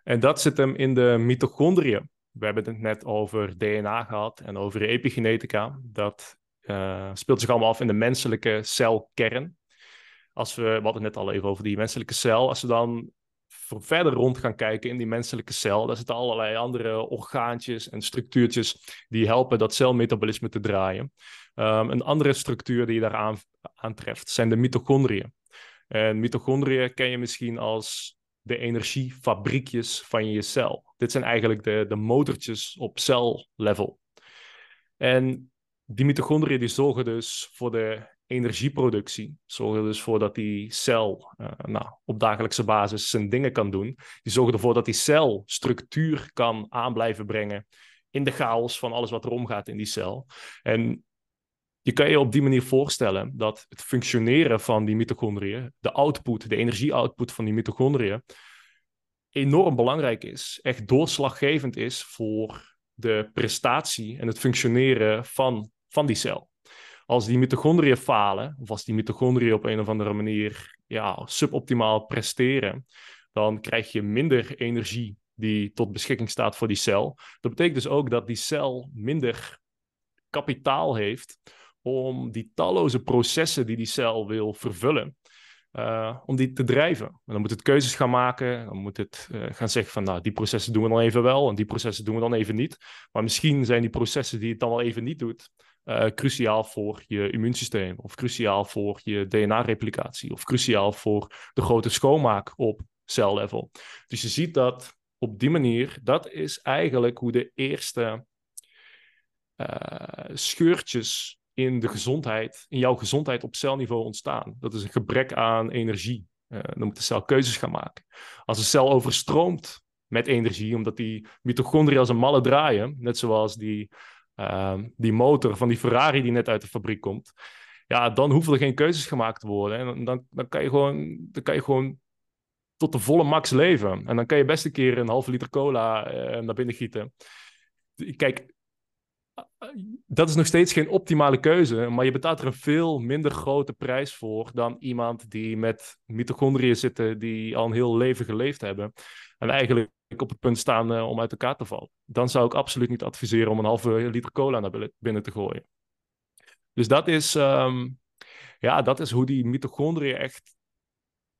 En dat zit hem in de mitochondriën. We hebben het net over DNA gehad en over epigenetica. Dat uh, speelt zich allemaal af in de menselijke celkern. Als we, we hadden het net al even over die menselijke cel. Als we dan verder rond gaan kijken in die menselijke cel, daar zitten allerlei andere orgaantjes en structuurtjes die helpen dat celmetabolisme te draaien. Um, een andere structuur die je daar aantreft zijn de mitochondriën. En mitochondriën ken je misschien als de energiefabriekjes van je cel. Dit zijn eigenlijk de, de motortjes op cellevel. En die mitochondriën die zorgen dus voor de energieproductie. Zorgen dus voor dat die cel uh, nou, op dagelijkse basis zijn dingen kan doen. Die zorgen ervoor dat die cel structuur kan aan blijven brengen in de chaos van alles wat er omgaat in die cel. En je kan je op die manier voorstellen dat het functioneren van die mitochondriën, de output, de energieoutput van die mitochondriën, enorm belangrijk is. Echt doorslaggevend is voor de prestatie en het functioneren van, van die cel. Als die mitochondriën falen, of als die mitochondriën op een of andere manier ja, suboptimaal presteren, dan krijg je minder energie die tot beschikking staat voor die cel. Dat betekent dus ook dat die cel minder kapitaal heeft om die talloze processen die die cel wil vervullen, uh, om die te drijven. En dan moet het keuzes gaan maken, dan moet het uh, gaan zeggen van, nou, die processen doen we dan even wel en die processen doen we dan even niet. Maar misschien zijn die processen die het dan wel even niet doet, uh, cruciaal voor je immuunsysteem, of cruciaal voor je DNA-replicatie, of cruciaal voor de grote schoonmaak op cellevel. Dus je ziet dat op die manier, dat is eigenlijk hoe de eerste scheurtjes in de gezondheid, in jouw gezondheid op celniveau ontstaan. Dat is een gebrek aan energie. Uh, dan moet de cel keuzes gaan maken. Als een cel overstroomt met energie, omdat die mitochondriën als een malle draaien, net zoals die, uh, die motor van die Ferrari die net uit de fabriek komt, ja, dan hoeven er geen keuzes gemaakt te worden. En dan, dan, kan, je gewoon, dan kan je gewoon tot de volle max leven. En dan kan je best een keer een halve liter cola uh, naar binnen gieten. Kijk, dat is nog steeds geen optimale keuze, maar je betaalt er een veel minder grote prijs voor dan iemand die met mitochondriën zitten die al een heel leven geleefd hebben en eigenlijk op het punt staan uh, om uit elkaar te vallen. Dan zou ik absoluut niet adviseren om een halve liter cola naar binnen te gooien. Dus dat is, um, ja, dat is hoe die mitochondriën echt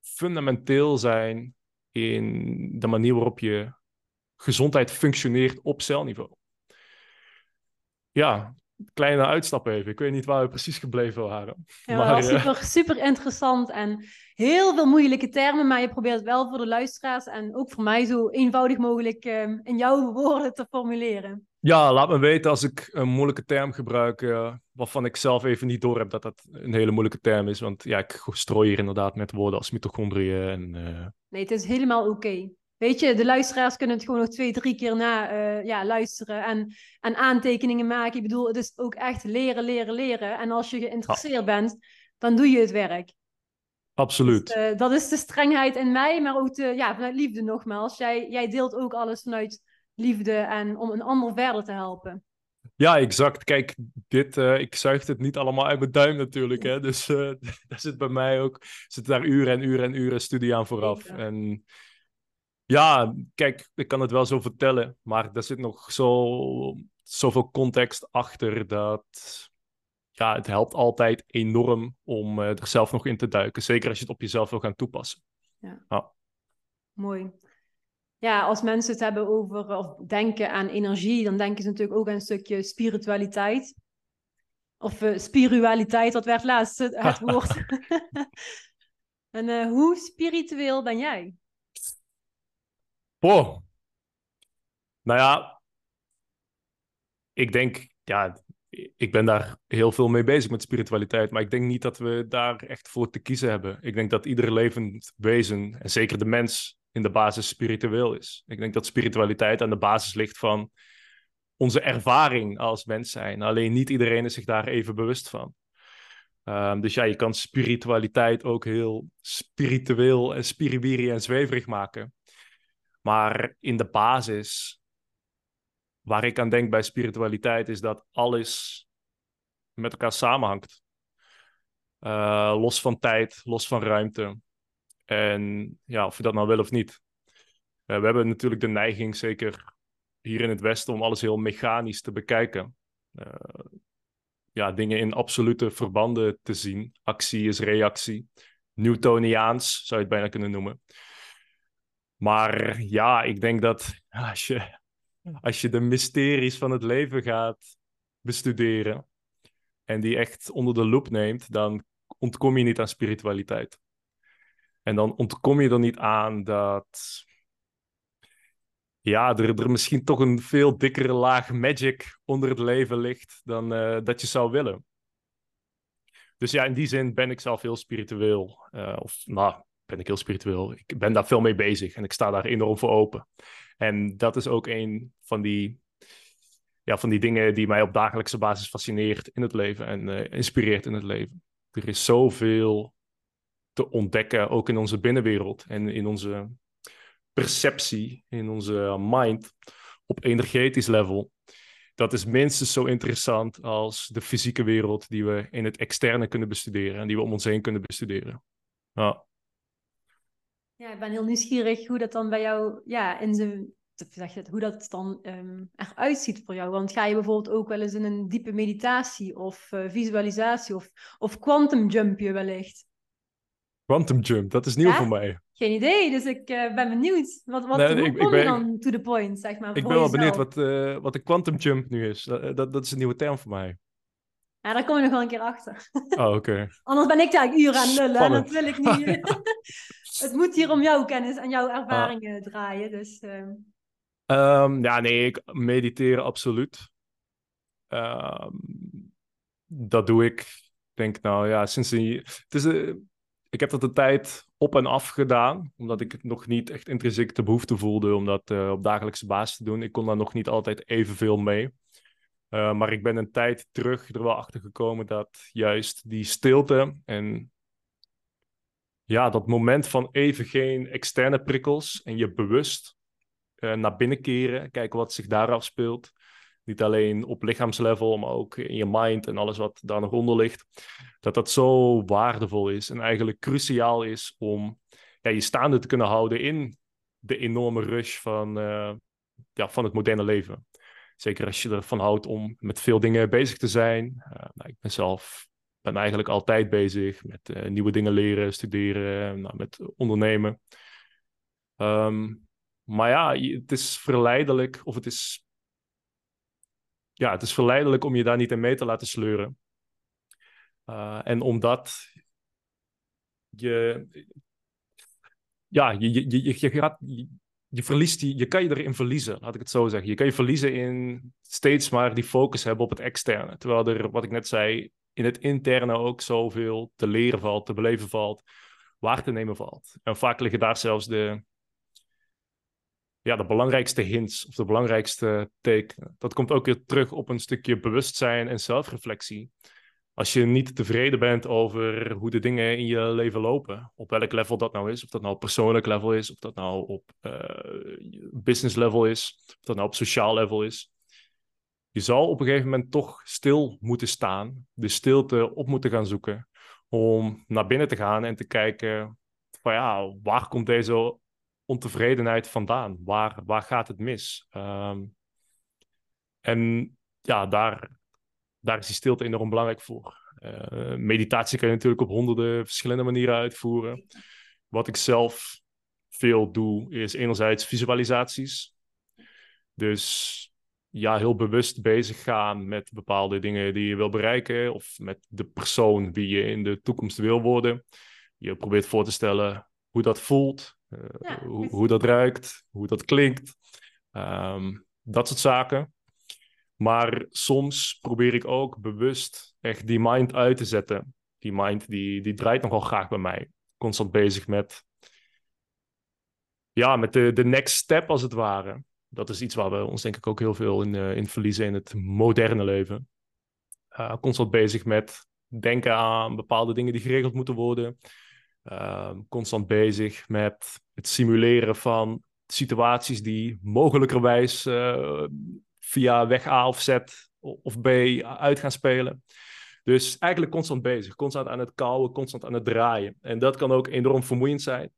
fundamenteel zijn in de manier waarop je gezondheid functioneert op celniveau ja, kleine uitstap even. Ik weet niet waar we precies gebleven waren. Ja, maar, maar super, super interessant en heel veel moeilijke termen, maar je probeert het wel voor de luisteraars en ook voor mij zo eenvoudig mogelijk um, in jouw woorden te formuleren. Ja, laat me weten als ik een moeilijke term gebruik, uh, waarvan ik zelf even niet door heb dat dat een hele moeilijke term is. Want ja, ik strooi hier inderdaad met woorden als mitochondriën en... Uh... Nee, het is helemaal oké. Weet je, de luisteraars kunnen het gewoon nog twee, drie keer na uh, ja, luisteren en, en aantekeningen maken. Ik bedoel, het is ook echt leren, leren, leren. En als je geïnteresseerd bent, dan doe je het werk. Absoluut. Dus, uh, dat is de strengheid in mij, maar ook de, ja, vanuit liefde nogmaals. Jij, jij deelt ook alles vanuit liefde en om een ander verder te helpen. Ja, exact. Kijk, dit, uh, ik zuig het niet allemaal uit mijn duim natuurlijk. Hè? Dus uh, daar zit bij mij ook zit daar uren en uren en uren studie aan vooraf. Ja. En ja, kijk, ik kan het wel zo vertellen, maar er zit nog zo, zoveel context achter dat ja, het helpt altijd enorm om uh, er zelf nog in te duiken. Zeker als je het op jezelf wil gaan toepassen. Ja. ja. Mooi. Ja, als mensen het hebben over of denken aan energie, dan denken ze natuurlijk ook aan een stukje spiritualiteit. Of uh, spiritualiteit, dat werd laatst het, het woord. en uh, hoe spiritueel ben jij? Boah. Nou ja, ik denk, ja, ik ben daar heel veel mee bezig met spiritualiteit, maar ik denk niet dat we daar echt voor te kiezen hebben. Ik denk dat ieder levend wezen, en zeker de mens, in de basis spiritueel is. Ik denk dat spiritualiteit aan de basis ligt van onze ervaring als mens zijn. Alleen niet iedereen is zich daar even bewust van. Um, dus ja, je kan spiritualiteit ook heel spiritueel en spiribiri en zweverig maken. Maar in de basis, waar ik aan denk bij spiritualiteit, is dat alles met elkaar samenhangt. Uh, los van tijd, los van ruimte. En ja, of je dat nou wil of niet. Uh, we hebben natuurlijk de neiging, zeker hier in het Westen, om alles heel mechanisch te bekijken. Uh, ja, dingen in absolute verbanden te zien. Actie is reactie. Newtoniaans zou je het bijna kunnen noemen. Maar ja, ik denk dat als je, als je de mysteries van het leven gaat bestuderen en die echt onder de loep neemt, dan ontkom je niet aan spiritualiteit. En dan ontkom je er niet aan dat ja, er, er misschien toch een veel dikkere laag magic onder het leven ligt dan uh, dat je zou willen. Dus ja, in die zin ben ik zelf heel spiritueel. Uh, of nou, ben ik heel spiritueel. Ik ben daar veel mee bezig en ik sta daar enorm voor open. En dat is ook een van die, ja, van die dingen die mij op dagelijkse basis fascineert in het leven en uh, inspireert in het leven. Er is zoveel te ontdekken, ook in onze binnenwereld en in onze perceptie, in onze mind, op energetisch level. Dat is minstens zo interessant als de fysieke wereld die we in het externe kunnen bestuderen en die we om ons heen kunnen bestuderen. Ja. Ja, ik ben heel nieuwsgierig hoe dat dan bij jou, ja, in zijn, zeg je hoe dat dan um, eruit ziet voor jou. Want ga je bijvoorbeeld ook wel eens in een diepe meditatie of uh, visualisatie of, of quantum jumpje wellicht? Quantum jump, dat is nieuw ja? voor mij. Geen idee, dus ik uh, ben benieuwd. Wat, wat, nee, ik, kom ik ben, je dan to the point, zeg maar? Ik ben wel benieuwd wat, uh, wat de quantum jump nu is. Dat, dat, dat is een nieuwe term voor mij. Ja, daar kom je nog wel een keer achter. Oh, oké. Okay. Anders ben ik daar uren aan lullen en dat wil ik niet. het moet hier om jouw kennis en jouw ervaringen ah. draaien, dus... Uh... Um, ja, nee, ik mediteer absoluut. Um, dat doe ik, denk nou ja, sinds een... Het is, uh, ik heb dat de tijd op en af gedaan, omdat ik het nog niet echt intrinsiek de behoefte voelde om dat uh, op dagelijkse basis te doen. Ik kon daar nog niet altijd evenveel mee. Maar ik ben een tijd terug er wel achter gekomen dat juist die stilte en ja, dat moment van even geen externe prikkels en je bewust uh, naar binnen keren, kijken wat zich daar afspeelt. Niet alleen op lichaamslevel, maar ook in je mind en alles wat daar nog onder ligt. Dat dat zo waardevol is en eigenlijk cruciaal is om ja, je staande te kunnen houden in de enorme rush van, uh, ja, van het moderne leven. Zeker als je ervan houdt om met veel dingen bezig te zijn. Uh, nou, ik ben zelf ben eigenlijk altijd bezig met uh, nieuwe dingen leren, studeren, nou, met ondernemen. Um, maar ja, het is verleidelijk, of het is, ja, het is verleidelijk om je daar niet in mee te laten sleuren. Uh, en omdat je, ja, je, je, je, je je verliest die, je kan je erin verliezen, laat ik het zo zeggen. Je kan je verliezen in steeds maar die focus hebben op het externe. Terwijl er, wat ik net zei, in het interne ook zoveel te leren valt, te beleven valt, waar te nemen valt. En vaak liggen daar zelfs de, ja, de belangrijkste hints of de belangrijkste tekenen. Dat komt ook weer terug op een stukje bewustzijn en zelfreflectie. als je niet tevreden bent over hoe de dingen in je leven lopen, op welk level dat nou is, of dat nou op persoonlijk level is, of dat nou op uh, business level is, of dat nou op sociaal level is, je zal op een gegeven moment toch stil moeten staan, de stilte op moeten gaan zoeken, om naar binnen te gaan en te kijken van ja, waar komt deze ontevredenheid vandaan? Waar, waar gaat het mis? Um, en ja, daar, daar is die stilte enorm belangrijk voor. Uh, meditatie kan je natuurlijk op honderden verschillende manieren uitvoeren. Wat ik zelf veel doe, is enerzijds visualisaties. Dus ja, heel bewust bezig gaan met bepaalde dingen die je wil bereiken. Of met de persoon wie je in de toekomst wil worden. Je probeert voor te stellen hoe dat voelt, uh, hoe, hoe, dat ruikt, hoe dat klinkt. Um, dat soort zaken. Maar soms probeer ik ook bewust echt die mind uit te zetten. Die mind die, die draait nogal graag bij mij. Constant bezig met, ja, met de, de next step als het ware. Dat is iets waar we ons denk ik ook heel veel in, uh, in verliezen in het moderne leven. Uh, constant bezig met denken aan bepaalde dingen die geregeld moeten worden. Uh, constant bezig met het simuleren van situaties die mogelijkerwijs uh, via weg A of Z of B uit gaan spelen. Dus eigenlijk constant bezig, constant aan het kouwen, constant aan het draaien. En dat kan ook enorm vermoeiend zijn.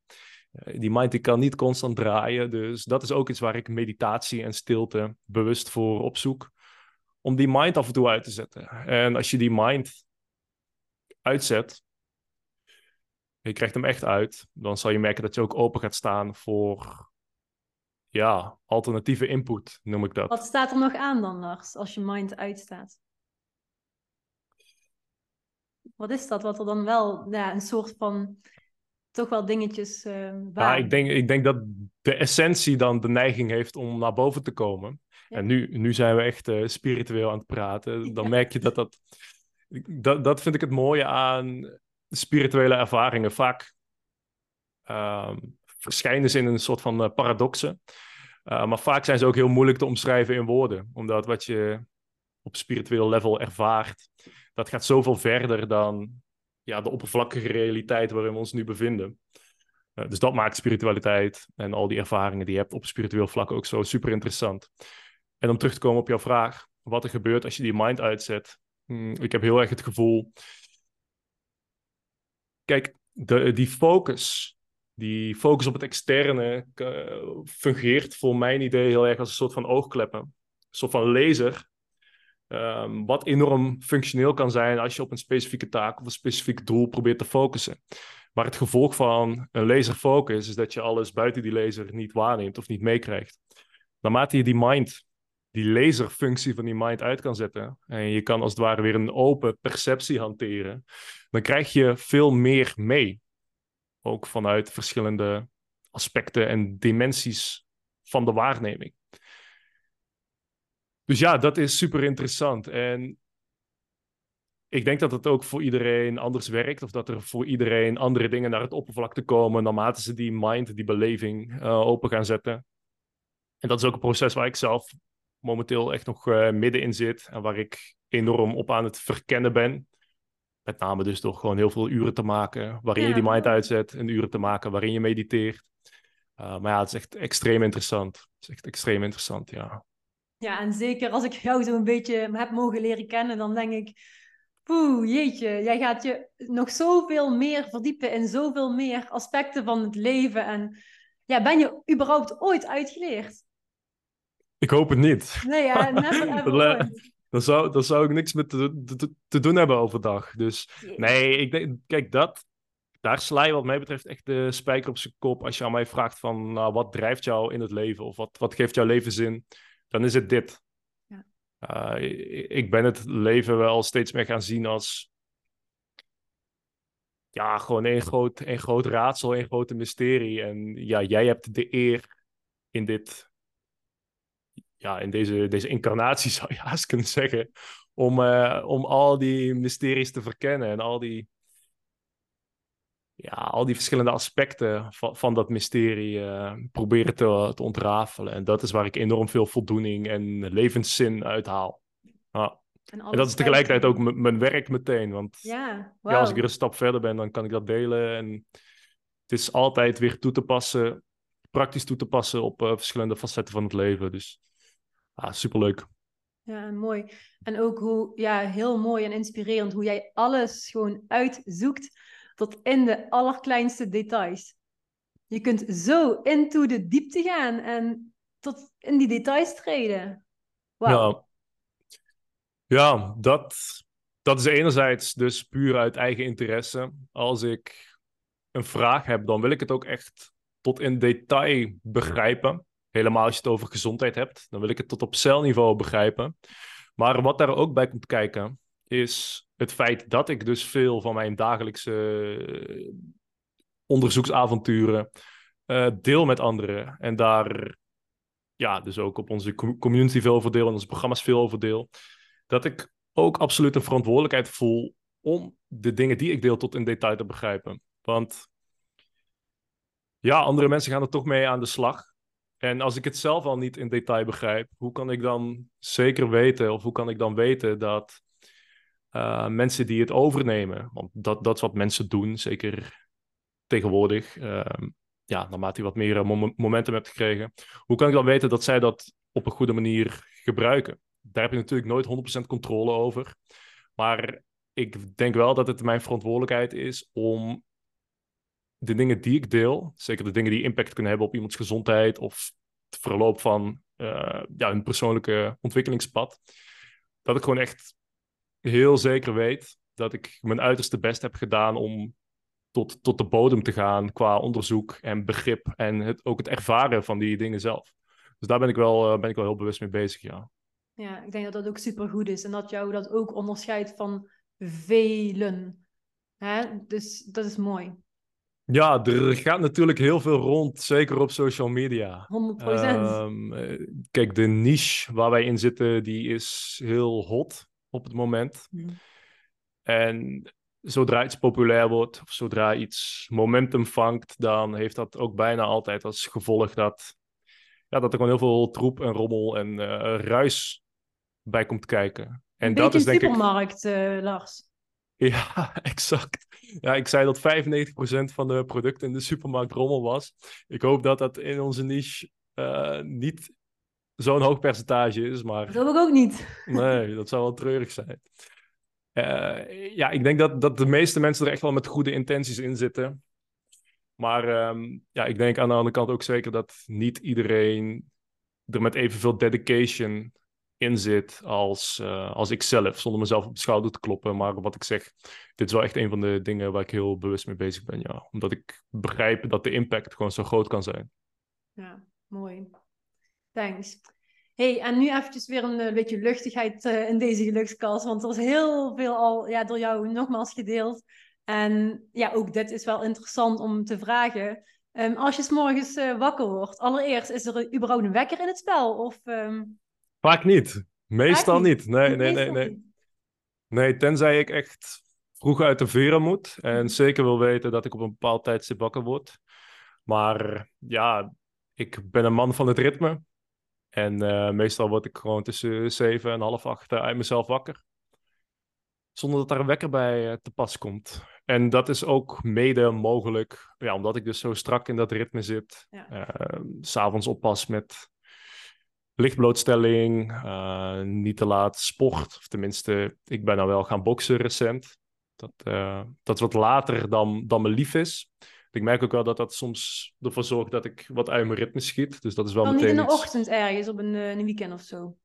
Eh, die mind die kan niet constant draaien, dus dat is ook iets waar ik meditatie en stilte bewust voor opzoek. Om die mind af en toe uit te zetten. En als je die mind uitzet, je krijgt hem echt uit, dan zal je merken dat je ook open gaat staan voor ja, alternatieve input, noem ik dat. Wat staat er nog aan dan, Lars, als je mind uitstaat? Wat is dat? Wat er dan wel een soort van toch wel dingetjes uh, Ja, ik denk, ik denk dat de essentie dan de neiging heeft om naar boven te komen. En nu, nu zijn we echt uh, spiritueel aan het praten. Dan merk je dat dat, dat... Dat vind ik het mooie aan spirituele ervaringen. Vaak uh, verschijnen ze in een soort van uh, paradoxen. Uh, maar vaak zijn ze ook heel moeilijk te omschrijven in woorden. Omdat wat je op spiritueel level ervaart, dat gaat zoveel verder dan ja, de oppervlakkige realiteit waarin we ons nu bevinden. Uh, dus dat maakt spiritualiteit en al die ervaringen die je hebt op spiritueel vlak ook zo super interessant. En om terug te komen op jouw vraag, wat er gebeurt als je die mind uitzet. Hmm, ik heb heel erg het gevoel. Kijk, die focus die focus op het externe uh, fungeert voor mijn idee heel erg als een soort van oogkleppen. Een soort van laser. Um, wat enorm functioneel kan zijn als je op een specifieke taak of een specifiek doel probeert te focussen. Maar het gevolg van een laserfocus is dat je alles buiten die laser niet waarneemt of niet meekrijgt. Naarmate je die mind, die laserfunctie van die mind uit kan zetten en je kan als het ware weer een open perceptie hanteren, dan krijg je veel meer mee ook vanuit verschillende aspecten en dimensies van de waarneming. Dus ja, dat is super interessant. En ik denk dat het ook voor iedereen anders werkt, of dat er voor iedereen andere dingen naar het oppervlakte komen, naarmate ze die mind, die beleving uh, open gaan zetten. En dat is ook een proces waar ik zelf momenteel echt nog uh, middenin zit en waar ik enorm op aan het verkennen ben. Met name dus door gewoon heel veel uren te maken waarin je die mind uitzet en uren te maken waarin je mediteert. Uh, maar ja, het is echt extreem interessant. Het is echt extreem interessant, ja. Ja, en zeker als ik jou zo een beetje heb mogen leren kennen, dan denk ik, poeh, jeetje, jij gaat je nog zoveel meer verdiepen in zoveel meer aspecten van het leven. En ja, ben je überhaupt ooit uitgeleerd? Ik hoop het niet. Nee, ja, never ever dan zou, dan zou ik niks met te, te, te doen hebben overdag. Dus nee, ik denk, kijk, dat, daar sla je wat mij betreft echt de spijker op zijn kop. Als je aan mij vraagt van, nou, wat drijft jou in het leven? Of wat, wat geeft jouw leven zin? Dan is het dit. Ja. Uh, ik ben het leven wel steeds meer gaan zien als... Ja, gewoon één groot, één groot raadsel, één grote mysterie. En ja, jij hebt de eer in dit ja, in deze, deze incarnatie zou je haast kunnen zeggen, om, uh, om al die mysteries te verkennen en al die, ja, al die verschillende aspecten van, van dat mysterie uh, proberen te, te ontrafelen. En dat is waar ik enorm veel voldoening en levenszin uit haal. Ja. En, en dat is tegelijkertijd ook mijn werk meteen. Want ja, ja, als ik er een stap verder ben, dan kan ik dat delen. En het is altijd weer toe te passen, praktisch toe te passen op uh, verschillende facetten van het leven. Dus ah, superleuk. Ja, mooi. En ook hoe, ja, heel mooi en inspirerend hoe jij alles gewoon uitzoekt tot in de allerkleinste details. Je kunt zo into de diepte gaan en tot in die details treden. Wow. Ja, ja dat, dat is enerzijds dus puur uit eigen interesse. Als ik een vraag heb, dan wil ik het ook echt tot in detail begrijpen. Helemaal als je het over gezondheid hebt, dan wil ik het tot op celniveau begrijpen. Maar wat daar ook bij komt kijken, is het feit dat ik dus veel van mijn dagelijkse onderzoeksavonturen uh, deel met anderen. En daar ja, dus ook op onze community veel over deel en onze programma's veel over deel. Dat ik ook absoluut een verantwoordelijkheid voel om de dingen die ik deel tot in detail te begrijpen. Want ja, andere mensen gaan er toch mee aan de slag. En als ik het zelf al niet in detail begrijp, hoe kan ik dan zeker weten, of hoe kan ik dan weten dat uh, mensen die het overnemen, want dat, dat is wat mensen doen, zeker tegenwoordig, uh, ja, naarmate je wat meer mom momentum hebt gekregen, hoe kan ik dan weten dat zij dat op een goede manier gebruiken? Daar heb je natuurlijk nooit 100% controle over. Maar ik denk wel dat het mijn verantwoordelijkheid is om de dingen die ik deel, zeker de dingen die impact kunnen hebben op iemands gezondheid of het verloop van uh, ja, een persoonlijke ontwikkelingspad, dat ik gewoon echt heel zeker weet dat ik mijn uiterste best heb gedaan om tot, tot de bodem te gaan qua onderzoek en begrip en het, ook het ervaren van die dingen zelf. Dus daar ben ik wel, uh, ben ik wel heel bewust mee bezig, ja. Ja, ik denk dat dat ook supergoed is en dat jou dat ook onderscheidt van velen. Hè? Dus dat is mooi. Ja, er gaat natuurlijk heel veel rond, zeker op social media. 100%. Um, ehm, kijk, de niche waar wij in zitten, die is heel hot op het moment. Mm. En zodra iets populair wordt, of zodra iets momentum vangt, dan heeft dat ook bijna altijd als gevolg dat, ja, dat er gewoon heel veel troep en rommel en uh, ruis bij komt kijken. En een dat is denk supermarkt, ik... uh, Lars. Ja, exact. Ja, ik zei dat 95% van de producten in de supermarkt rommel was. Ik hoop dat dat in onze niche uh, niet zo'n hoog percentage is, maar... Dat hoop ik ook niet. Nee, dat zou wel treurig zijn. Uh, ja, ik denk dat, dat de meeste mensen er echt wel met goede intenties in zitten. Maar um, ja, ik denk aan de andere kant ook zeker dat niet iedereen er met evenveel dedication in zit als, uh, als ik zelf, zonder mezelf op de schouder te kloppen. Maar wat ik zeg, dit is wel echt een van de dingen waar ik heel bewust mee bezig ben. Ja. Omdat ik begrijp dat de impact gewoon zo groot kan zijn. Ja, mooi. Thanks hey, en nu eventjes weer een, eh, beetje luchtigheid uh, in deze gelukskast. Want er is heel veel al ja, door jou nogmaals gedeeld. En ja, ook dit is wel interessant om te vragen. Um, als je s morgens uh, wakker wordt, allereerst, is er überhaupt een wekker in het spel? Of, um... Vaak niet. Meestal niet. niet. Nee, nee, nee, nee. Nee, tenzij ik echt vroeg uit de veren moet. En zeker wil weten dat ik op een bepaald tijdstip wakker word. Maar ja, ik ben een man van het ritme. En uh, meestal word ik gewoon tussen zeven en half acht uit mezelf wakker. Zonder dat daar een wekker bij uh, te pas komt. En dat is ook mede mogelijk, ja, omdat ik dus zo strak in dat ritme zit. Ja. Uh, S'avonds oppas met lichtblootstelling, niet te laat sport. Of tenminste, ik ben nou wel gaan boksen recent. Dat, dat is wat later dan, dan me lief is. Ik merk ook wel dat dat soms ervoor zorgt dat ik wat uit mijn ritme schiet. Dus dat is wel Dan meteen niet in de ochtend ergens, op een, uh, een weekend of zo?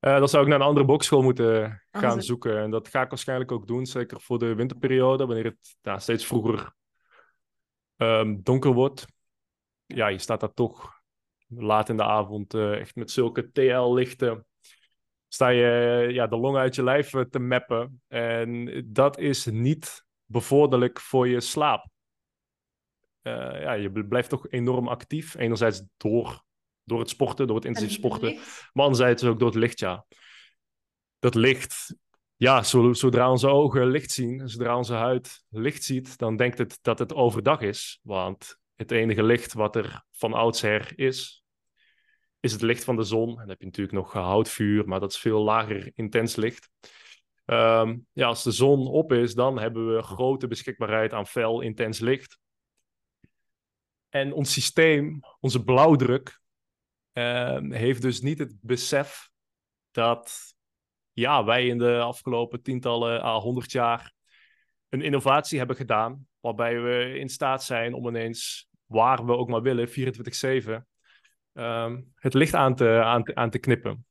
Uh, dan zou ik naar een andere bokschool moeten gaan zoeken. En dat ga ik waarschijnlijk ook doen, zeker voor de winterperiode, wanneer het steeds vroeger um, donker wordt. Ja, je staat daar toch laat in de avond uh, echt met zulke TL-lichten. Sta je ja, de long uit je lijf te mappen. En dat is niet bevorderlijk voor je slaap. Uh, ja, je blijft toch enorm actief. Enerzijds door, door het sporten, door het intensief sporten. Maar anderzijds ook door het licht, ja. Dat licht, ja, zodra onze ogen licht zien, zodra onze huid licht ziet, dan denkt het dat het overdag is. Want het enige licht wat er van oudsher is, is het licht van de zon. En dan heb je natuurlijk nog houtvuur, maar dat is veel lager intens licht. Ehm, ja, als de zon op is, dan hebben we grote beschikbaarheid aan fel, intens licht. En ons systeem, onze blauwdruk, ehm, heeft dus niet het besef dat ja, wij in de afgelopen tientallen à honderd jaar een innovatie hebben gedaan, waarbij we in staat zijn om ineens, waar we ook maar willen, 24-7, ehm, het licht aan te, aan, te, aan te knippen.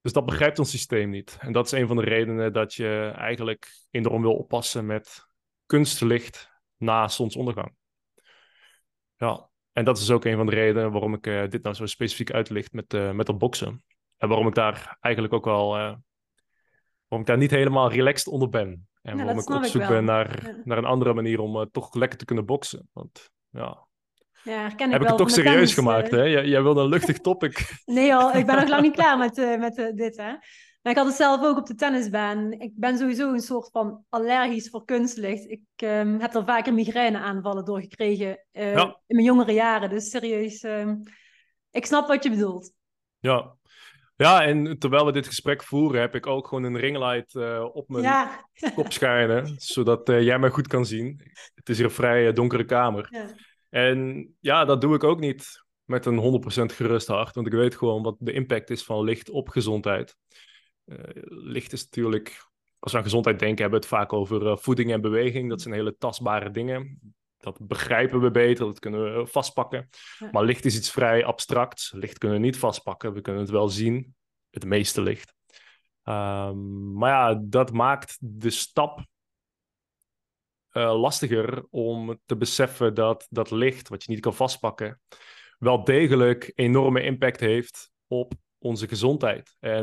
Dus dat begrijpt ons systeem niet. En dat is een van de redenen dat je eigenlijk enorm wil oppassen met kunstlicht na zonsondergang. Ja, en dat is ook een van de redenen waarom ik uh, dit nou zo specifiek uitlicht met, uh, met dat boksen. En waarom ik daar eigenlijk ook wel, uh, waarom ik daar niet helemaal relaxed onder ben. En waarom ik op zoek ben naar, ja. naar een andere manier om toch lekker te kunnen boksen. Want ja, ja, ik Heb ik wel het toch serieus gemaakt, eh. hè? Jij, jij wilde een luchtig topic. Nee al, ik ben nog lang niet klaar met, eh, met eh, dit, hè. Maar ik had het zelf ook op de tennisbaan. Ik ben sowieso een soort van allergisch voor kunstlicht. Ik ehm, heb er vaker migraineaanvallen door gekregen eh, Ja. in mijn jongere jaren. Dus serieus, ehm, ik snap wat je bedoelt. Ja. Ja, en terwijl we dit gesprek voeren, heb ik ook gewoon een ringlight eh, op mijn Ja. kop schijnen, zodat eh, jij mij goed kan zien. Het is hier een vrij donkere kamer. ja. En ja, dat doe ik ook niet met een 100% gerust hart, want ik weet gewoon wat de impact is van licht op gezondheid. Eh, licht is natuurlijk, als we aan gezondheid denken, hebben we het vaak over eh, voeding en beweging. Dat zijn hele tastbare dingen. Dat begrijpen we beter, dat kunnen we vastpakken. Ja. Maar licht is iets vrij abstracts. Licht kunnen we niet vastpakken, we kunnen het wel zien. Het meeste licht. Ehm, maar ja, dat maakt de stap eh, lastiger om te beseffen dat dat licht, wat je niet kan vastpakken, wel degelijk enorme impact heeft op onze gezondheid. En